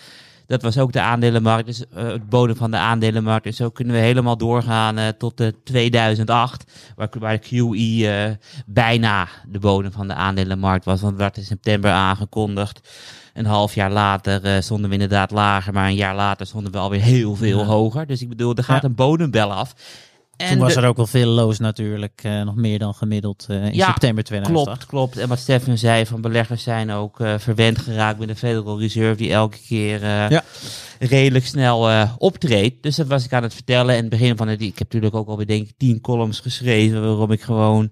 Dat was ook de aandelenmarkt, dus eh, het bodem van de aandelenmarkt. En zo kunnen we helemaal doorgaan eh, tot de 2008, waar, waar de QE bijna de bodem van de aandelenmarkt was. Want het werd in september aangekondigd. Een half jaar later stonden we inderdaad lager, maar een jaar later stonden we alweer heel veel Ja. hoger. Dus ik bedoel, er gaat Ja. een bodembel af. En Toen was de- er ook wel veel loos natuurlijk, eh, nog meer dan gemiddeld eh, in Ja, september 2008. Klopt, klopt. En wat Stefan zei, van beleggers zijn ook eh, verwend geraakt met de Federal Reserve, die elke keer Ja. redelijk snel optreedt. Dus dat was ik aan het vertellen. En in het begin van het, ik heb natuurlijk ook alweer denk ik tien columns geschreven, waarom ik gewoon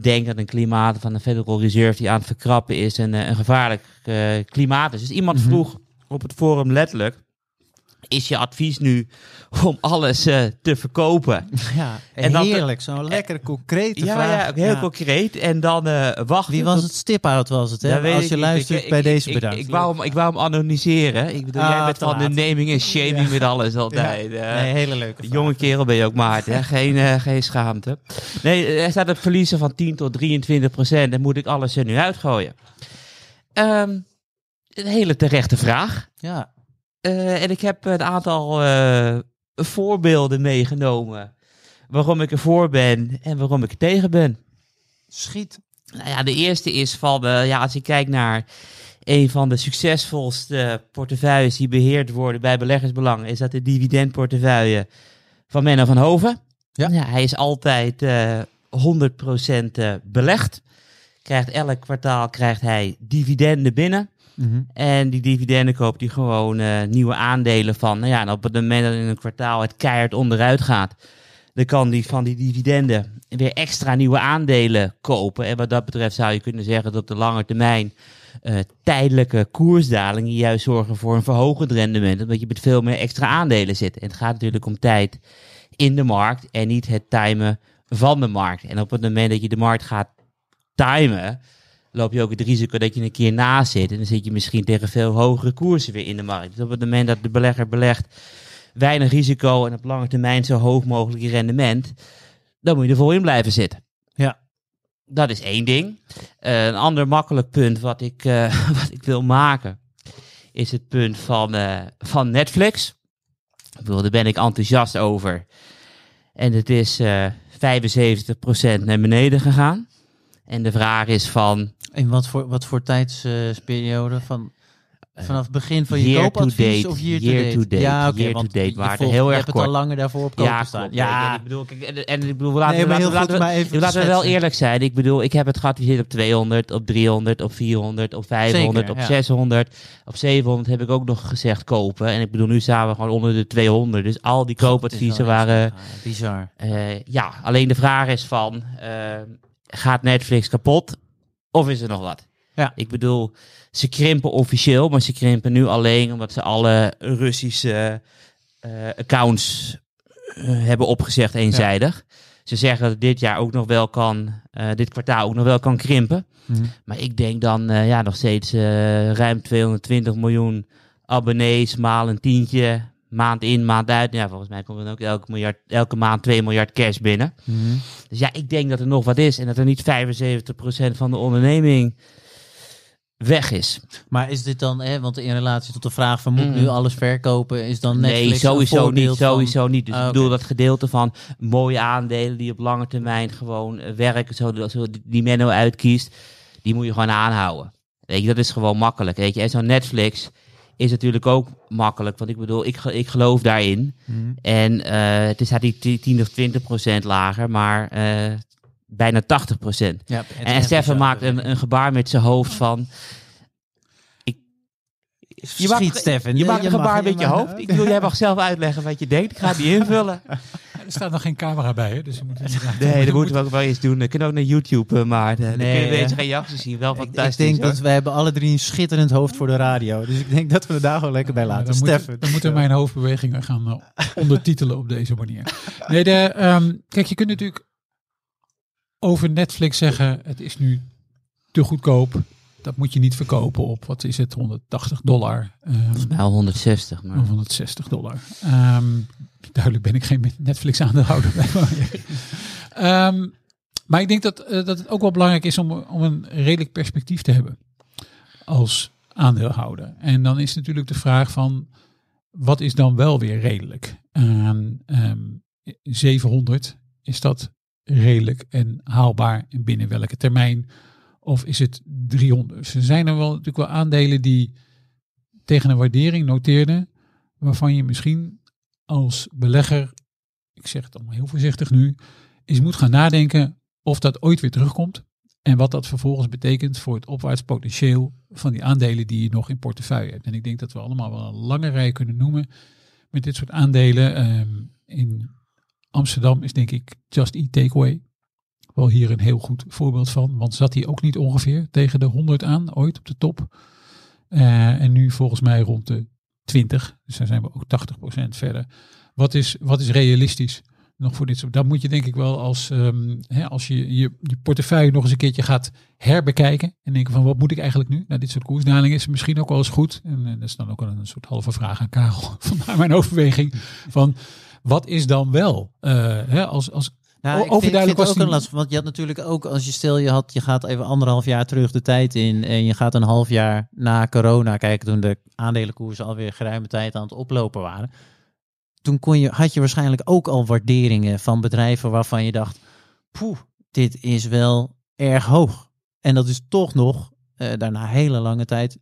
denk dat een klimaat van de Federal Reserve die aan het verkrappen is, een, een gevaarlijk klimaat is. Dus iemand Mhm. vroeg op het forum letterlijk, is je advies nu om alles eh, te verkopen? Ja, En dan- heerlijk. Zo'n lekkere, concrete ja, vraag. ja, ook heel concreet. En dan eh wachten. Wie was het? Stiphout was het, hè? Als je luistert Ik- bij ik- deze bedankt. Ik, wou hem, ik wou hem anonymiseren. Ik bedoel, Ah, jij bent van de naming en shaming met alles altijd. eh. Nee, hele leuke vraag. Jonge kerel ben je ook, Maarten. hè? Geen, eh, geen schaamte. Nee, er staat het verliezen van 10 tot 23 procent. Dan moet ik alles er nu uitgooien. Ehm, een hele terechte vraag. Ja, Eh, en ik heb een aantal eh, voorbeelden meegenomen. Waarom ik ervoor ben en waarom ik er tegen ben. schiet. Nou ja, de eerste is van, eh, ja, als je kijkt naar een van de succesvolste portefeuilles die beheerd worden bij beleggersbelang, is dat de dividendportefeuille van Menno van Hoven. Ja. hij is altijd eh 100% eh, belegd. Krijgt elk kwartaal krijgt hij dividenden binnen. Mhm. En die dividenden koopt hij gewoon eh, nieuwe aandelen van. Nou ja, en op het moment dat in een kwartaal het keihard onderuit gaat, dan kan die van die dividenden weer extra nieuwe aandelen kopen. En wat dat betreft zou je kunnen zeggen dat op de lange termijn eh, tijdelijke koersdalingen juist zorgen voor een verhogend rendement. Omdat je met veel meer extra aandelen zit. En het gaat natuurlijk om tijd in de markt en niet het timen van de markt. En op het moment dat je de markt gaat timen, loop je ook het risico dat je een keer naast zit. En dan zit je misschien tegen veel hogere koersen weer in de markt. Dus op het moment dat de belegger belegt weinig risico en op lange termijn zo hoog mogelijk rendement, dan moet je er vol in blijven zitten. Ja. Dat is één ding. Eh, een ander makkelijk punt wat ik, eh, wat ik wil maken, is het punt van, eh, van Netflix. Ik bedoel, daar ben ik enthousiast over. En het is eh 75% naar beneden gegaan. En de vraag is van, In wat voor, wat voor tijdsperiode? van, vanaf het begin van je Eh, koopadvies date, of year to date? to date, Ja, oké, year to want date, je heel je erg hebt het al langer daarvoor op kopen Ja, staan. Ja, ik bedoel, kijk, en, en ik bedoel, laten Nee, we, laten, we- laten, laten wel eerlijk zijn. Ik bedoel, ik heb het geadviseerd op 200, op 300, op 400, op 500, Zeker, op ja. 600, op 700 heb ik ook nog gezegd kopen. En ik bedoel, nu staan we gewoon onder de 200. Dus al die koopadviezen waren... ja, bizar. eh, ja, alleen de vraag is van, eh, gaat Netflix kapot of is er nog wat? Ja. Ik bedoel, ze krimpen officieel, maar ze krimpen nu alleen omdat ze alle Russische eh, accounts eh, hebben opgezegd eenzijdig. Ze zeggen dat het dit jaar ook nog wel kan, eh, dit kwartaal ook nog wel kan krimpen. Mhm. Maar ik denk dan ja, nog steeds ruim 220 miljoen abonnees, maal een tientje, maand in, maand uit. Ja, volgens mij komt er ook elke, miljard, elke maand 2 miljard cash binnen. Mhm. Dus ja, ik denk dat er nog wat is en dat er niet 75% van de onderneming weg is. Maar is dit dan, hè, want in relatie tot de vraag van moet Mm. nu alles verkopen, is dan Netflix nee, sowieso niet. van- Sowieso niet. Dus Ah, ik oké. bedoel dat gedeelte van mooie aandelen die op lange termijn gewoon eh, werken, zo, zo die Menno uitkiest, die moet je gewoon aanhouden. Weet je, dat is gewoon makkelijk. Weet je, en zo'n Netflix is natuurlijk ook makkelijk, want ik bedoel, ik, ik geloof daarin. Mhm. En eh, het is die 10 of 20 procent lager, maar eh, bijna 80 procent. Ja, En Stefan bizar. maakt een, een gebaar met zijn hoofd van... Je maakt, Schiet, Stefan. je maakt een mag- gebaar met je mag- hoofd. Ik bedoel, jij mag zelf uitleggen wat je denkt. Ik ga het niet invullen. Er staat nog geen camera bij, hè? dus je moet Nee, dat moeten we ook wel eens doen. Ik kan ook naar YouTube, eh, maar dan Nee, kun je ja. deze reacties zien. Wel Ik, fantastisch. ik denk hoor. dat wij hebben alle drie een schitterend hoofd voor de radio. Dus ik denk dat we het daar gewoon lekker bij Ja, laten. dan, Stefan. moeten, dan moeten mijn hoofdbewegingen gaan eh, ondertitelen op deze manier. Nee, de, ehm, kijk, je kunt natuurlijk over Netflix zeggen, het is nu te goedkoop. Dat moet je niet verkopen op, wat is het, 180 dollar. ehm, Nou, 160, maar... of 160 dollar. Ehm, duidelijk ben ik geen Netflix aandeelhouder. Ehm maar ik denk dat, eh, dat het ook wel belangrijk is om, om een redelijk perspectief te hebben als aandeelhouder. En dan is natuurlijk de vraag van, wat is dan wel weer redelijk? Ehm, ehm, 700, is dat redelijk en haalbaar en binnen welke termijn? Of is het 300? Dus er zijn er wel natuurlijk wel aandelen die tegen een waardering noteerden, waarvan je misschien als belegger, ik zeg het allemaal heel voorzichtig nu, eens moet gaan nadenken of dat ooit weer terugkomt. En wat dat vervolgens betekent voor het opwaarts potentieel van die aandelen die je nog in portefeuille hebt. En ik denk dat we allemaal wel een lange rij kunnen noemen met dit soort aandelen. Ehm, in Amsterdam is denk ik Just Eat Takeaway wel hier een heel goed voorbeeld van. Want zat hij ook niet ongeveer tegen de 100 aan, ooit op de top. Eh, en nu volgens mij rond de 20. Dus daar zijn we ook 80% verder. Wat is, wat is realistisch nog voor dit soort? Dat moet je denk ik wel als, ehm, hè, als je, je portefeuille nog eens een keertje gaat herbekijken. En denken van wat moet ik eigenlijk nu? Nou, dit soort koersdalingen is misschien ook wel eens goed. En, eh, dat is dan ook wel een soort halve vraag aan Karel. Vandaar mijn overweging van wat is dan wel eh, hè, als, als Nou, ik vind, het was ook een lastig. Want je had natuurlijk ook, als je stel je had, je gaat even anderhalf jaar terug de tijd in. En je gaat een half jaar na corona kijken, toen de aandelenkoersen alweer geruime tijd aan het oplopen waren. Toen kon je, had je waarschijnlijk ook al waarderingen van bedrijven waarvan je dacht, poeh, dit is wel erg hoog. En dat is toch nog eh, daarna hele lange tijd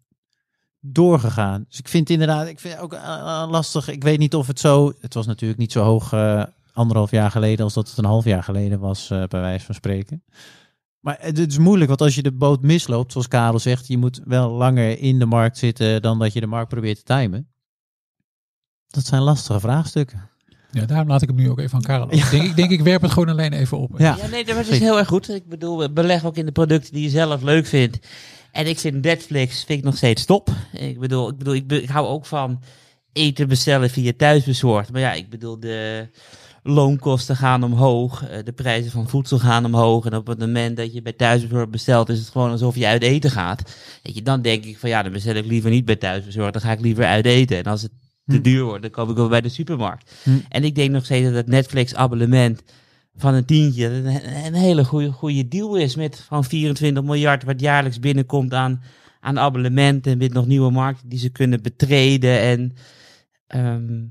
doorgegaan. Dus ik vind inderdaad, ik vind het ook eh, eh, lastig. Ik weet niet of het zo, het was natuurlijk niet zo hoog anderhalf jaar geleden als dat het een half jaar geleden was, eh, bij wijze van spreken. Maar het is moeilijk, want als je de boot misloopt, zoals Karel zegt, je moet wel langer in de markt zitten dan dat je de markt probeert te timen. Dat zijn lastige vraagstukken. Ja, daarom laat ik hem nu ook even aan Karel. Ik, denk, ik denk, ik werp het gewoon alleen even op. Ja, Ja, nee, dat is heel erg goed. Ik bedoel, beleg ook in de producten die je zelf leuk vindt. En ik vind Netflix vind ik nog steeds top. Ik bedoel, ik, bedoel ik, be- ik hou ook van eten bestellen via thuisbezorgd. Maar ja, ik bedoel, de loonkosten gaan omhoog. eh, De prijzen van voedsel gaan omhoog. En op het moment dat je bij thuisbezorgd bestelt, is het gewoon alsof je uit eten gaat. Weet je, dan denk ik van ja, dan bestel ik liever niet bij thuisbezorgd. Dan ga ik liever uit eten. En als het te Hm. duur wordt, dan koop ik wel bij de supermarkt. Hm. En ik denk nog steeds dat het Netflix abonnement van een tientje een, een hele goede, goede deal is met van 24 miljard wat jaarlijks binnenkomt aan, aan abonnementen met nog nieuwe markten die ze kunnen betreden. En ehm,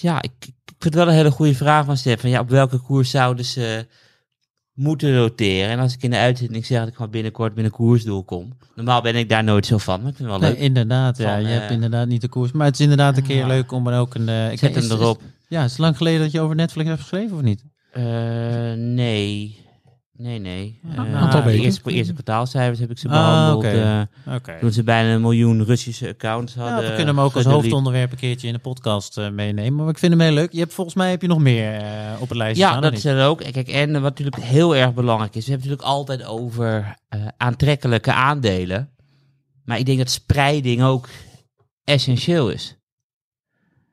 ja, ik, ik vind het wel een hele goede vraag van Stefan. Ja, op welke koers zouden ze moeten roteren? En als ik in de uitzending zeg dat ik gewoon binnenkort een koersdoel kom. Normaal ben ik daar nooit zo van, maar ik vind het wel Nee, leuk. inderdaad. Ja, je eh, hebt inderdaad niet de koers. Maar het is inderdaad een keer leuk om er ook een... eh, ik Zet hem erop. is- ja, is het lang geleden dat je over Netflix hebt geschreven of niet? Eh, nee. Nee, nee. Een Eh, aantal de weken. eerste, eerste kwartaalcijfers heb ik ze Ah, behandeld. oké. eh, Oké. toen ze bijna een miljoen Russische accounts Ja, hadden. we kunnen hem ook als hoofdonderwerp een keertje in de podcast eh, meenemen. Maar ik vind hem heel leuk. Je hebt volgens mij heb je nog meer op het lijstje Ja, staan, dat of is er ook. En Kijk, en wat natuurlijk heel erg belangrijk is, we hebben het natuurlijk altijd over aantrekkelijke aandelen. Maar ik denk dat spreiding ook essentieel is.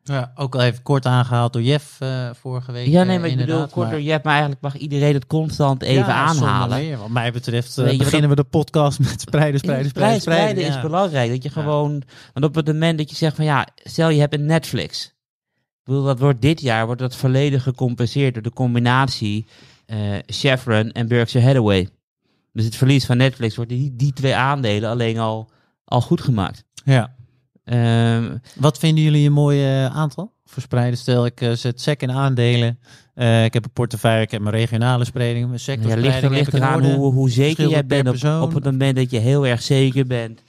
Ja, ook al even kort aangehaald door Jeff eh, vorige week. Ja, nee, eh, maar ik bedoel, korter, maar- je hebt maar eigenlijk mag iedereen het constant even Ja, aanhalen. meer. Wat mij betreft eh, wat beginnen we de podcast met spreiden, spreiden, spreiden, spreiden, spreiden. is belangrijk. Dat je gewoon, want op het moment dat je zegt van ja, stel je hebt een Netflix. Ik bedoel, dat wordt dit jaar wordt dat volledig gecompenseerd door de combinatie Chevron en Berkshire Hathaway. Dus het verlies van Netflix wordt die, die twee aandelen alleen al, al goed gemaakt. Ja. Ehm, Wat vinden jullie een mooi eh, aantal? Verspreiden, stel ik eh, zet SEC in aandelen. Eh, ik heb een portefeuille, ik heb mijn regionale spreiding, mijn ja, ligt, er- ligt eraan hoe, hoe zeker jij bent op, het moment dat je heel erg zeker bent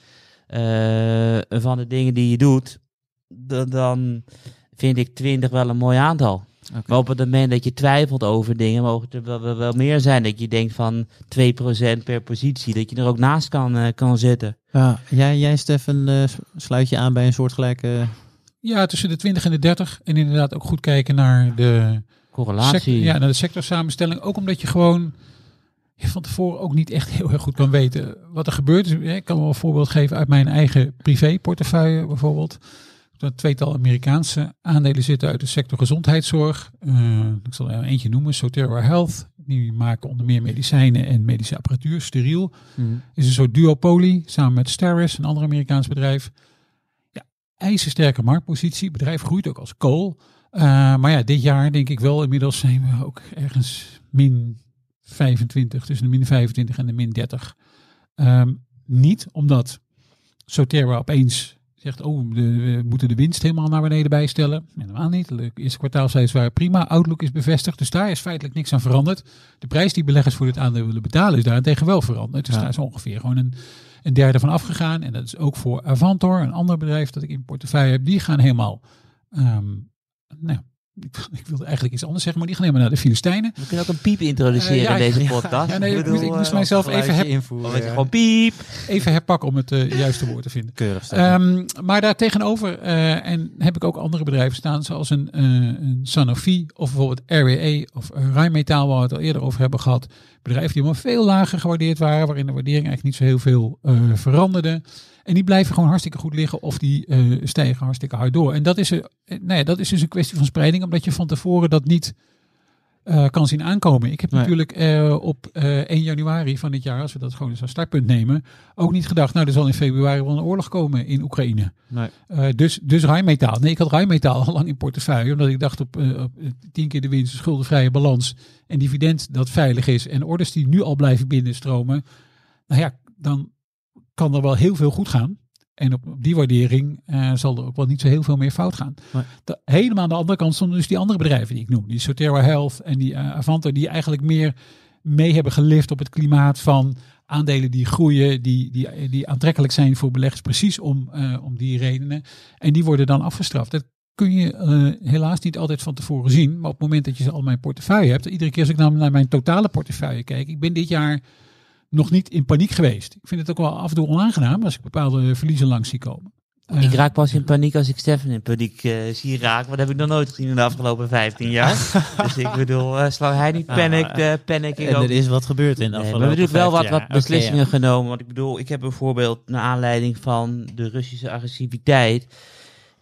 van de dingen die je doet. Dan, dan vind ik 20 wel een mooi aantal. Maar op het moment dat je twijfelt over dingen, mogen het er wel, wel, wel meer zijn. Dat je denkt van 2% per positie, dat je er ook naast kan, eh, kan zitten. Ja, jij, jij Stefan, eh, sluit je aan bij een soortgelijke... Ja, tussen de 20 en de 30. En inderdaad ook goed kijken naar de, Correlatie. sector, ja, naar de sectorsamenstelling. Ook omdat je gewoon van tevoren ook niet echt heel erg goed kan weten wat er gebeurt. Dus, ik kan wel een voorbeeld geven uit mijn eigen privéportefeuille bijvoorbeeld. Dat tweetal Amerikaanse aandelen zitten uit de sector gezondheidszorg. Eh, ik zal er eentje noemen, Sotera Health. Die maken onder meer medicijnen en medische apparatuur, steriel. Is een soort duopolie samen met Steris, een ander Amerikaans bedrijf. Ja, ijzersterke marktpositie. Bedrijf groeit ook als kool. Eh, maar ja, dit jaar denk ik wel inmiddels zijn we ook ergens min 25, tussen de min 25 en de min 30. Ehm, niet omdat Sotera opeens zegt, oh, de, we moeten de winst helemaal naar beneden bijstellen. Helemaal niet. De eerste kwartaalcijfers waren prima. Outlook is bevestigd, dus daar is feitelijk niks aan veranderd. De prijs die beleggers voor dit aandeel willen betalen is daarentegen wel veranderd. Dus Ja. daar is ongeveer gewoon een, een derde van afgegaan. En dat is ook voor Avantor, een ander bedrijf dat ik in portefeuille heb. Die gaan helemaal ehm, nou, ik, ik wilde eigenlijk iets anders zeggen, maar die gaan helemaal naar de Filistijnen. We kunnen ook een piep introduceren Eh, ja, in deze ja, podcast. ja, nee, ik bedoel, moest- ik moest eh, mijzelf even, her- invoeren. gewoon piep. even herpakken om het eh, juiste woord te vinden. Keurig. Ehm, maar daar tegenover eh, en heb ik ook andere bedrijven staan, zoals een, eh, een Sanofi of bijvoorbeeld RWE of Rijnmetaal, waar we het al eerder over hebben gehad. Bedrijven die allemaal veel lager gewaardeerd waren, waarin de waardering eigenlijk niet zo heel veel eh, veranderde. En die blijven gewoon hartstikke goed liggen of die eh, stijgen hartstikke hard door. En dat is, eh, nou ja, dat is dus een kwestie van spreiding, omdat je van tevoren dat niet eh, kan zien aankomen. Ik heb Nee. natuurlijk op eh 1 januari van dit jaar, als we dat gewoon eens als startpunt nemen, ook niet gedacht, nou er zal in februari wel een oorlog komen in Oekraïne. Nee. Dus, dus Rijnmetaal. Nee, ik had Rijnmetaal al lang in portefeuille, omdat ik dacht op, op tien keer de winst, schuldenvrije balans en dividend dat veilig is en orders die nu al blijven binnenstromen. Nou ja, dan kan er wel heel veel goed gaan. En op, die waardering eh, zal er ook wel niet zo heel veel meer fout gaan. Nee. De, helemaal aan de andere kant stonden dus die andere bedrijven die ik noem. Die Soterra Health en die eh, Avanto, die eigenlijk meer mee hebben gelift op het klimaat van aandelen die groeien, die, die, die aantrekkelijk zijn voor beleggers, precies om, eh, om die redenen. En die worden dan afgestraft. Dat kun je helaas niet altijd van tevoren zien. Maar op het moment dat je ze al mijn portefeuille hebt, iedere keer als ik nou naar mijn totale portefeuille kijk, ik ben dit jaar nog niet in paniek geweest. Ik vind het ook wel af en toe onaangenaam als ik bepaalde verliezen langs zie komen. Eh, Ik raak pas in paniek als ik Stefan in paniek eh, zie raken. Want dat heb ik nog nooit gezien in de afgelopen 15 jaar. dus ik bedoel, eh zolang hij niet panikt, eh panic ik En ook er is wat gebeurd in de Nee, afgelopen we hebben natuurlijk wel wat, 15 wat jaar. beslissingen genomen. Want ik bedoel, ik heb bijvoorbeeld naar aanleiding van de Russische agressiviteit.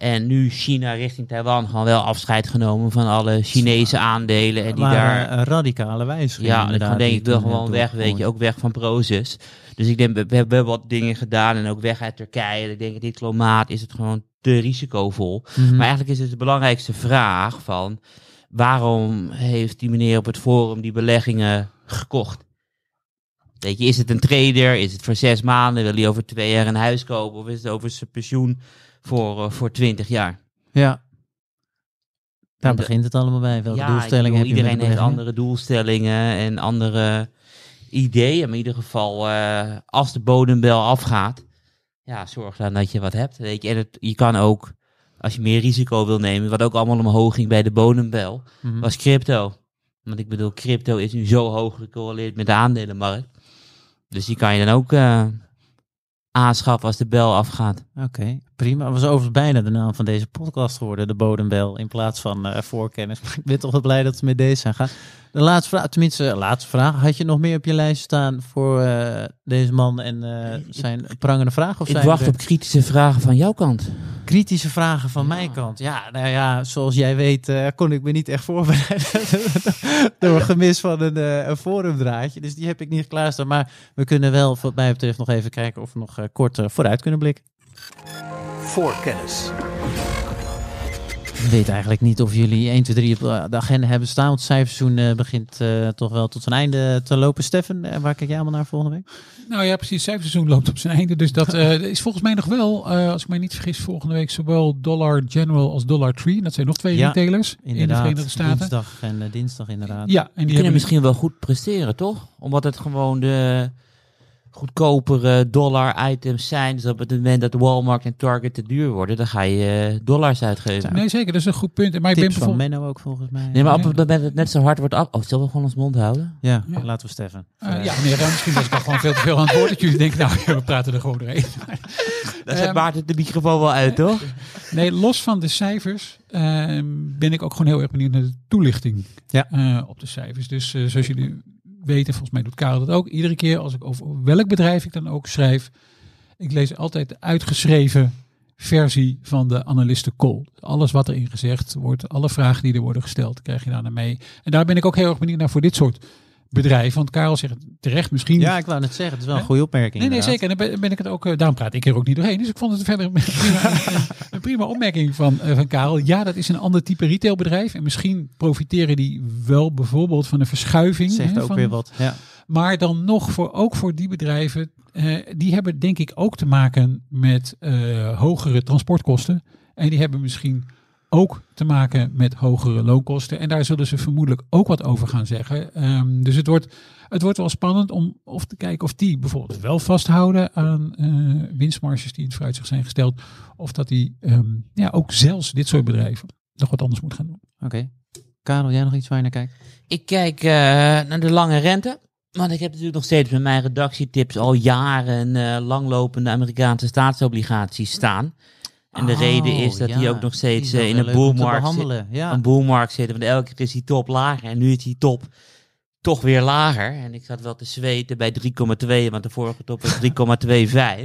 En nu China richting Taiwan gewoon wel afscheid genomen van alle Chinese aandelen. En die Maar, daar. eh, radicale wijzigingen. Ja, ik denk ik toen, eh, gewoon weg, weet je, ook weg van Prozus. Dus ik denk, we, we hebben wat dingen gedaan en ook weg uit Turkije. Ik denk, dit klimaat is het gewoon te risicovol. Mhm. Maar eigenlijk is het de belangrijkste vraag van... waarom heeft die meneer op het forum die beleggingen gekocht? Weet je, is het een trader? Is het voor zes maanden? Wil hij over twee jaar een huis kopen? Of is het over zijn pensioen voor, eh, voor twintig jaar? Ja. Daar En de- begint het allemaal bij. Welke ja, doelstellingen heb je iedereen de heeft andere doelstellingen en andere ideeën. Maar in ieder geval, eh, als de bodembel afgaat, ja, zorg dan dat je wat hebt. Weet je. En het, je kan ook, als je meer risico wil nemen, wat ook allemaal omhoog ging bij de bodembel, Mhm. was crypto. Want ik bedoel, crypto is nu zo hoog gecorreleerd met de aandelenmarkt. Dus die kan je dan ook eh, aanschaffen als de bel afgaat. Oké, prima. Dat was overigens bijna de naam van deze podcast geworden, de bodembel, in plaats van eh, voorkennis. Maar ik ben toch wel blij dat we met deze zijn gaan. De laatste vraag, tenminste, eh, laatste vraag. Had je nog meer op je lijst staan voor eh, deze man en zijn prangende vragen? Of Ik zijn wacht er op kritische vragen van jouw kant. kritische vragen van mijn kant? Ja, nou ja, zoals jij weet kon ik me niet echt voorbereiden door gemis van een, een forumdraadje. Dus die heb ik niet klaarstaan. Maar we kunnen wel, wat mij betreft, nog even kijken of we nog kort eh, vooruit kunnen blikken. Voorkennis. Ik weet eigenlijk niet of jullie 1, 2, 3 op de agenda hebben staan. Want het cijferseizoen eh, begint eh, toch wel tot zijn einde te lopen. Steffen, eh, waar kijk jij allemaal naar volgende week? Nou ja, precies. Het cijferseizoen loopt op zijn einde. Dus dat eh, is volgens mij nog wel, eh, als ik mij niet vergis, volgende week zowel Dollar General als Dollar Tree. Dat zijn nog twee Ja, retailers in de Verenigde Staten. Dinsdag en dinsdag inderdaad. Ja, en Die die kunnen hebben misschien wel goed presteren, toch? Omdat het gewoon de goedkopere dollar-items zijn. Dus op het moment dat Walmart en Target te duur worden, dan ga je eh, dollars uitgeven. Nee, zeker. Dat is een goed punt. Maar ik ben van bijvoorbeeld... Menno ook volgens mij. Nee, maar op het moment dat het net zo hard wordt af... Oh, zullen we gewoon ons mond houden? Ja, Ja. laten we Steffen. Eh, ja, nee, dan misschien was ik al gewoon veel te veel aan het woord. Dat jullie denken, nou, ja, we praten er gewoon doorheen. Dan zet Ehm, Maarten de microfoon wel uit, toch? Nee, los van de cijfers ehm, ben ik ook gewoon heel erg benieuwd naar de toelichting Ja. eh, op de cijfers. Dus eh, zoals jullie weten, volgens mij doet Karel dat ook. Iedere keer als ik over welk bedrijf ik dan ook schrijf, ik lees altijd de uitgeschreven versie van de analisten call. Alles wat erin gezegd wordt, alle vragen die er worden gesteld, krijg je daar naar mee. En daar ben ik ook heel erg benieuwd naar voor dit soort bedrijven. Want Karel zegt terecht misschien Ja, ik wou net zeggen, het is wel een goede opmerking. Nee, nee, inderdaad. zeker. En dan ben, ben ik het ook, eh, daarom praat ik er ook niet doorheen. Dus ik vond het verder een prima, een, prima opmerking van, eh, van Karel. Ja, dat is een ander type retailbedrijf. En misschien profiteren die wel bijvoorbeeld van een verschuiving. Zegt hè, ook van- weer wat. Ja. Maar dan nog voor, ook voor die bedrijven, eh, die hebben denk ik ook te maken met eh, hogere transportkosten. En die hebben misschien ook te maken met hogere loonkosten. En daar zullen ze vermoedelijk ook wat over gaan zeggen. Ehm, dus het wordt, het wordt wel spannend om of te kijken of die bijvoorbeeld wel vasthouden aan eh, winstmarges die in het vooruitzicht zijn gesteld. Of dat die ehm, ja, ook zelfs dit soort bedrijven nog wat anders moet gaan doen. Oké. Karel, jij nog iets waar je naar kijkt? Ik kijk eh, naar de lange rente. Want ik heb natuurlijk nog steeds met mijn redactietips al jaren eh, langlopende Amerikaanse staatsobligaties staan. En de Oh, reden is dat ja. die ook nog steeds eh, in een boelmarkt, zit-. Ja. een boelmarkt zitten. Want elke keer is die top lager. En nu is die top toch weer lager. En ik zat wel te zweten bij 3,2, want de vorige top was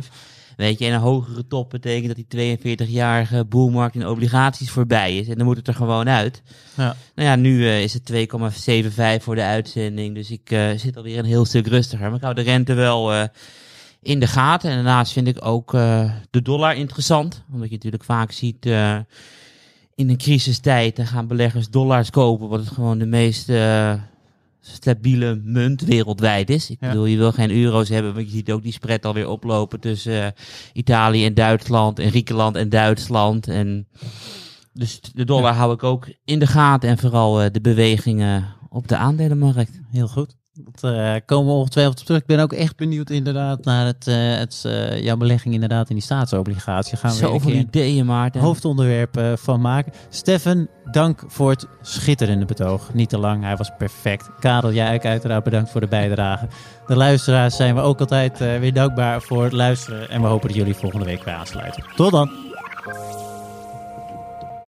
3,25. Weet je, en een hogere top betekent dat die 42-jarige boelmarkt in obligaties voorbij is. En dan moet het er gewoon uit. Ja. Nou ja, nu eh, is het 2,75 voor de uitzending. Dus ik eh, zit alweer een heel stuk rustiger. Maar ik hou de rente wel in de gaten. En daarnaast vind ik ook eh, de dollar interessant. Omdat je natuurlijk vaak ziet eh, in een crisistijd, dan gaan beleggers dollars kopen. Wat het gewoon de meest eh, stabiele munt wereldwijd is. Ik Ja. bedoel, je wil geen euro's hebben, want je ziet ook die spread alweer oplopen tussen Italië en Duitsland en Griekenland en Duitsland. En dus de dollar hou ik ook in de gaten en vooral de bewegingen op de aandelenmarkt. Heel goed. Dat eh, komen we ongetwijfeld op terug. Ik ben ook echt benieuwd inderdaad naar het, eh, het, eh, jouw belegging inderdaad in die staatsobligatie. Gaan we Zoveel ideeën, Maarten. hoofdonderwerp van maken. Steffen, dank voor het schitterende betoog. Niet te lang, hij was perfect. Karel, jij ook uiteraard bedankt voor de bijdrage. De luisteraars zijn we ook altijd weer dankbaar voor het luisteren. En we hopen dat jullie volgende week weer aansluiten. Tot dan!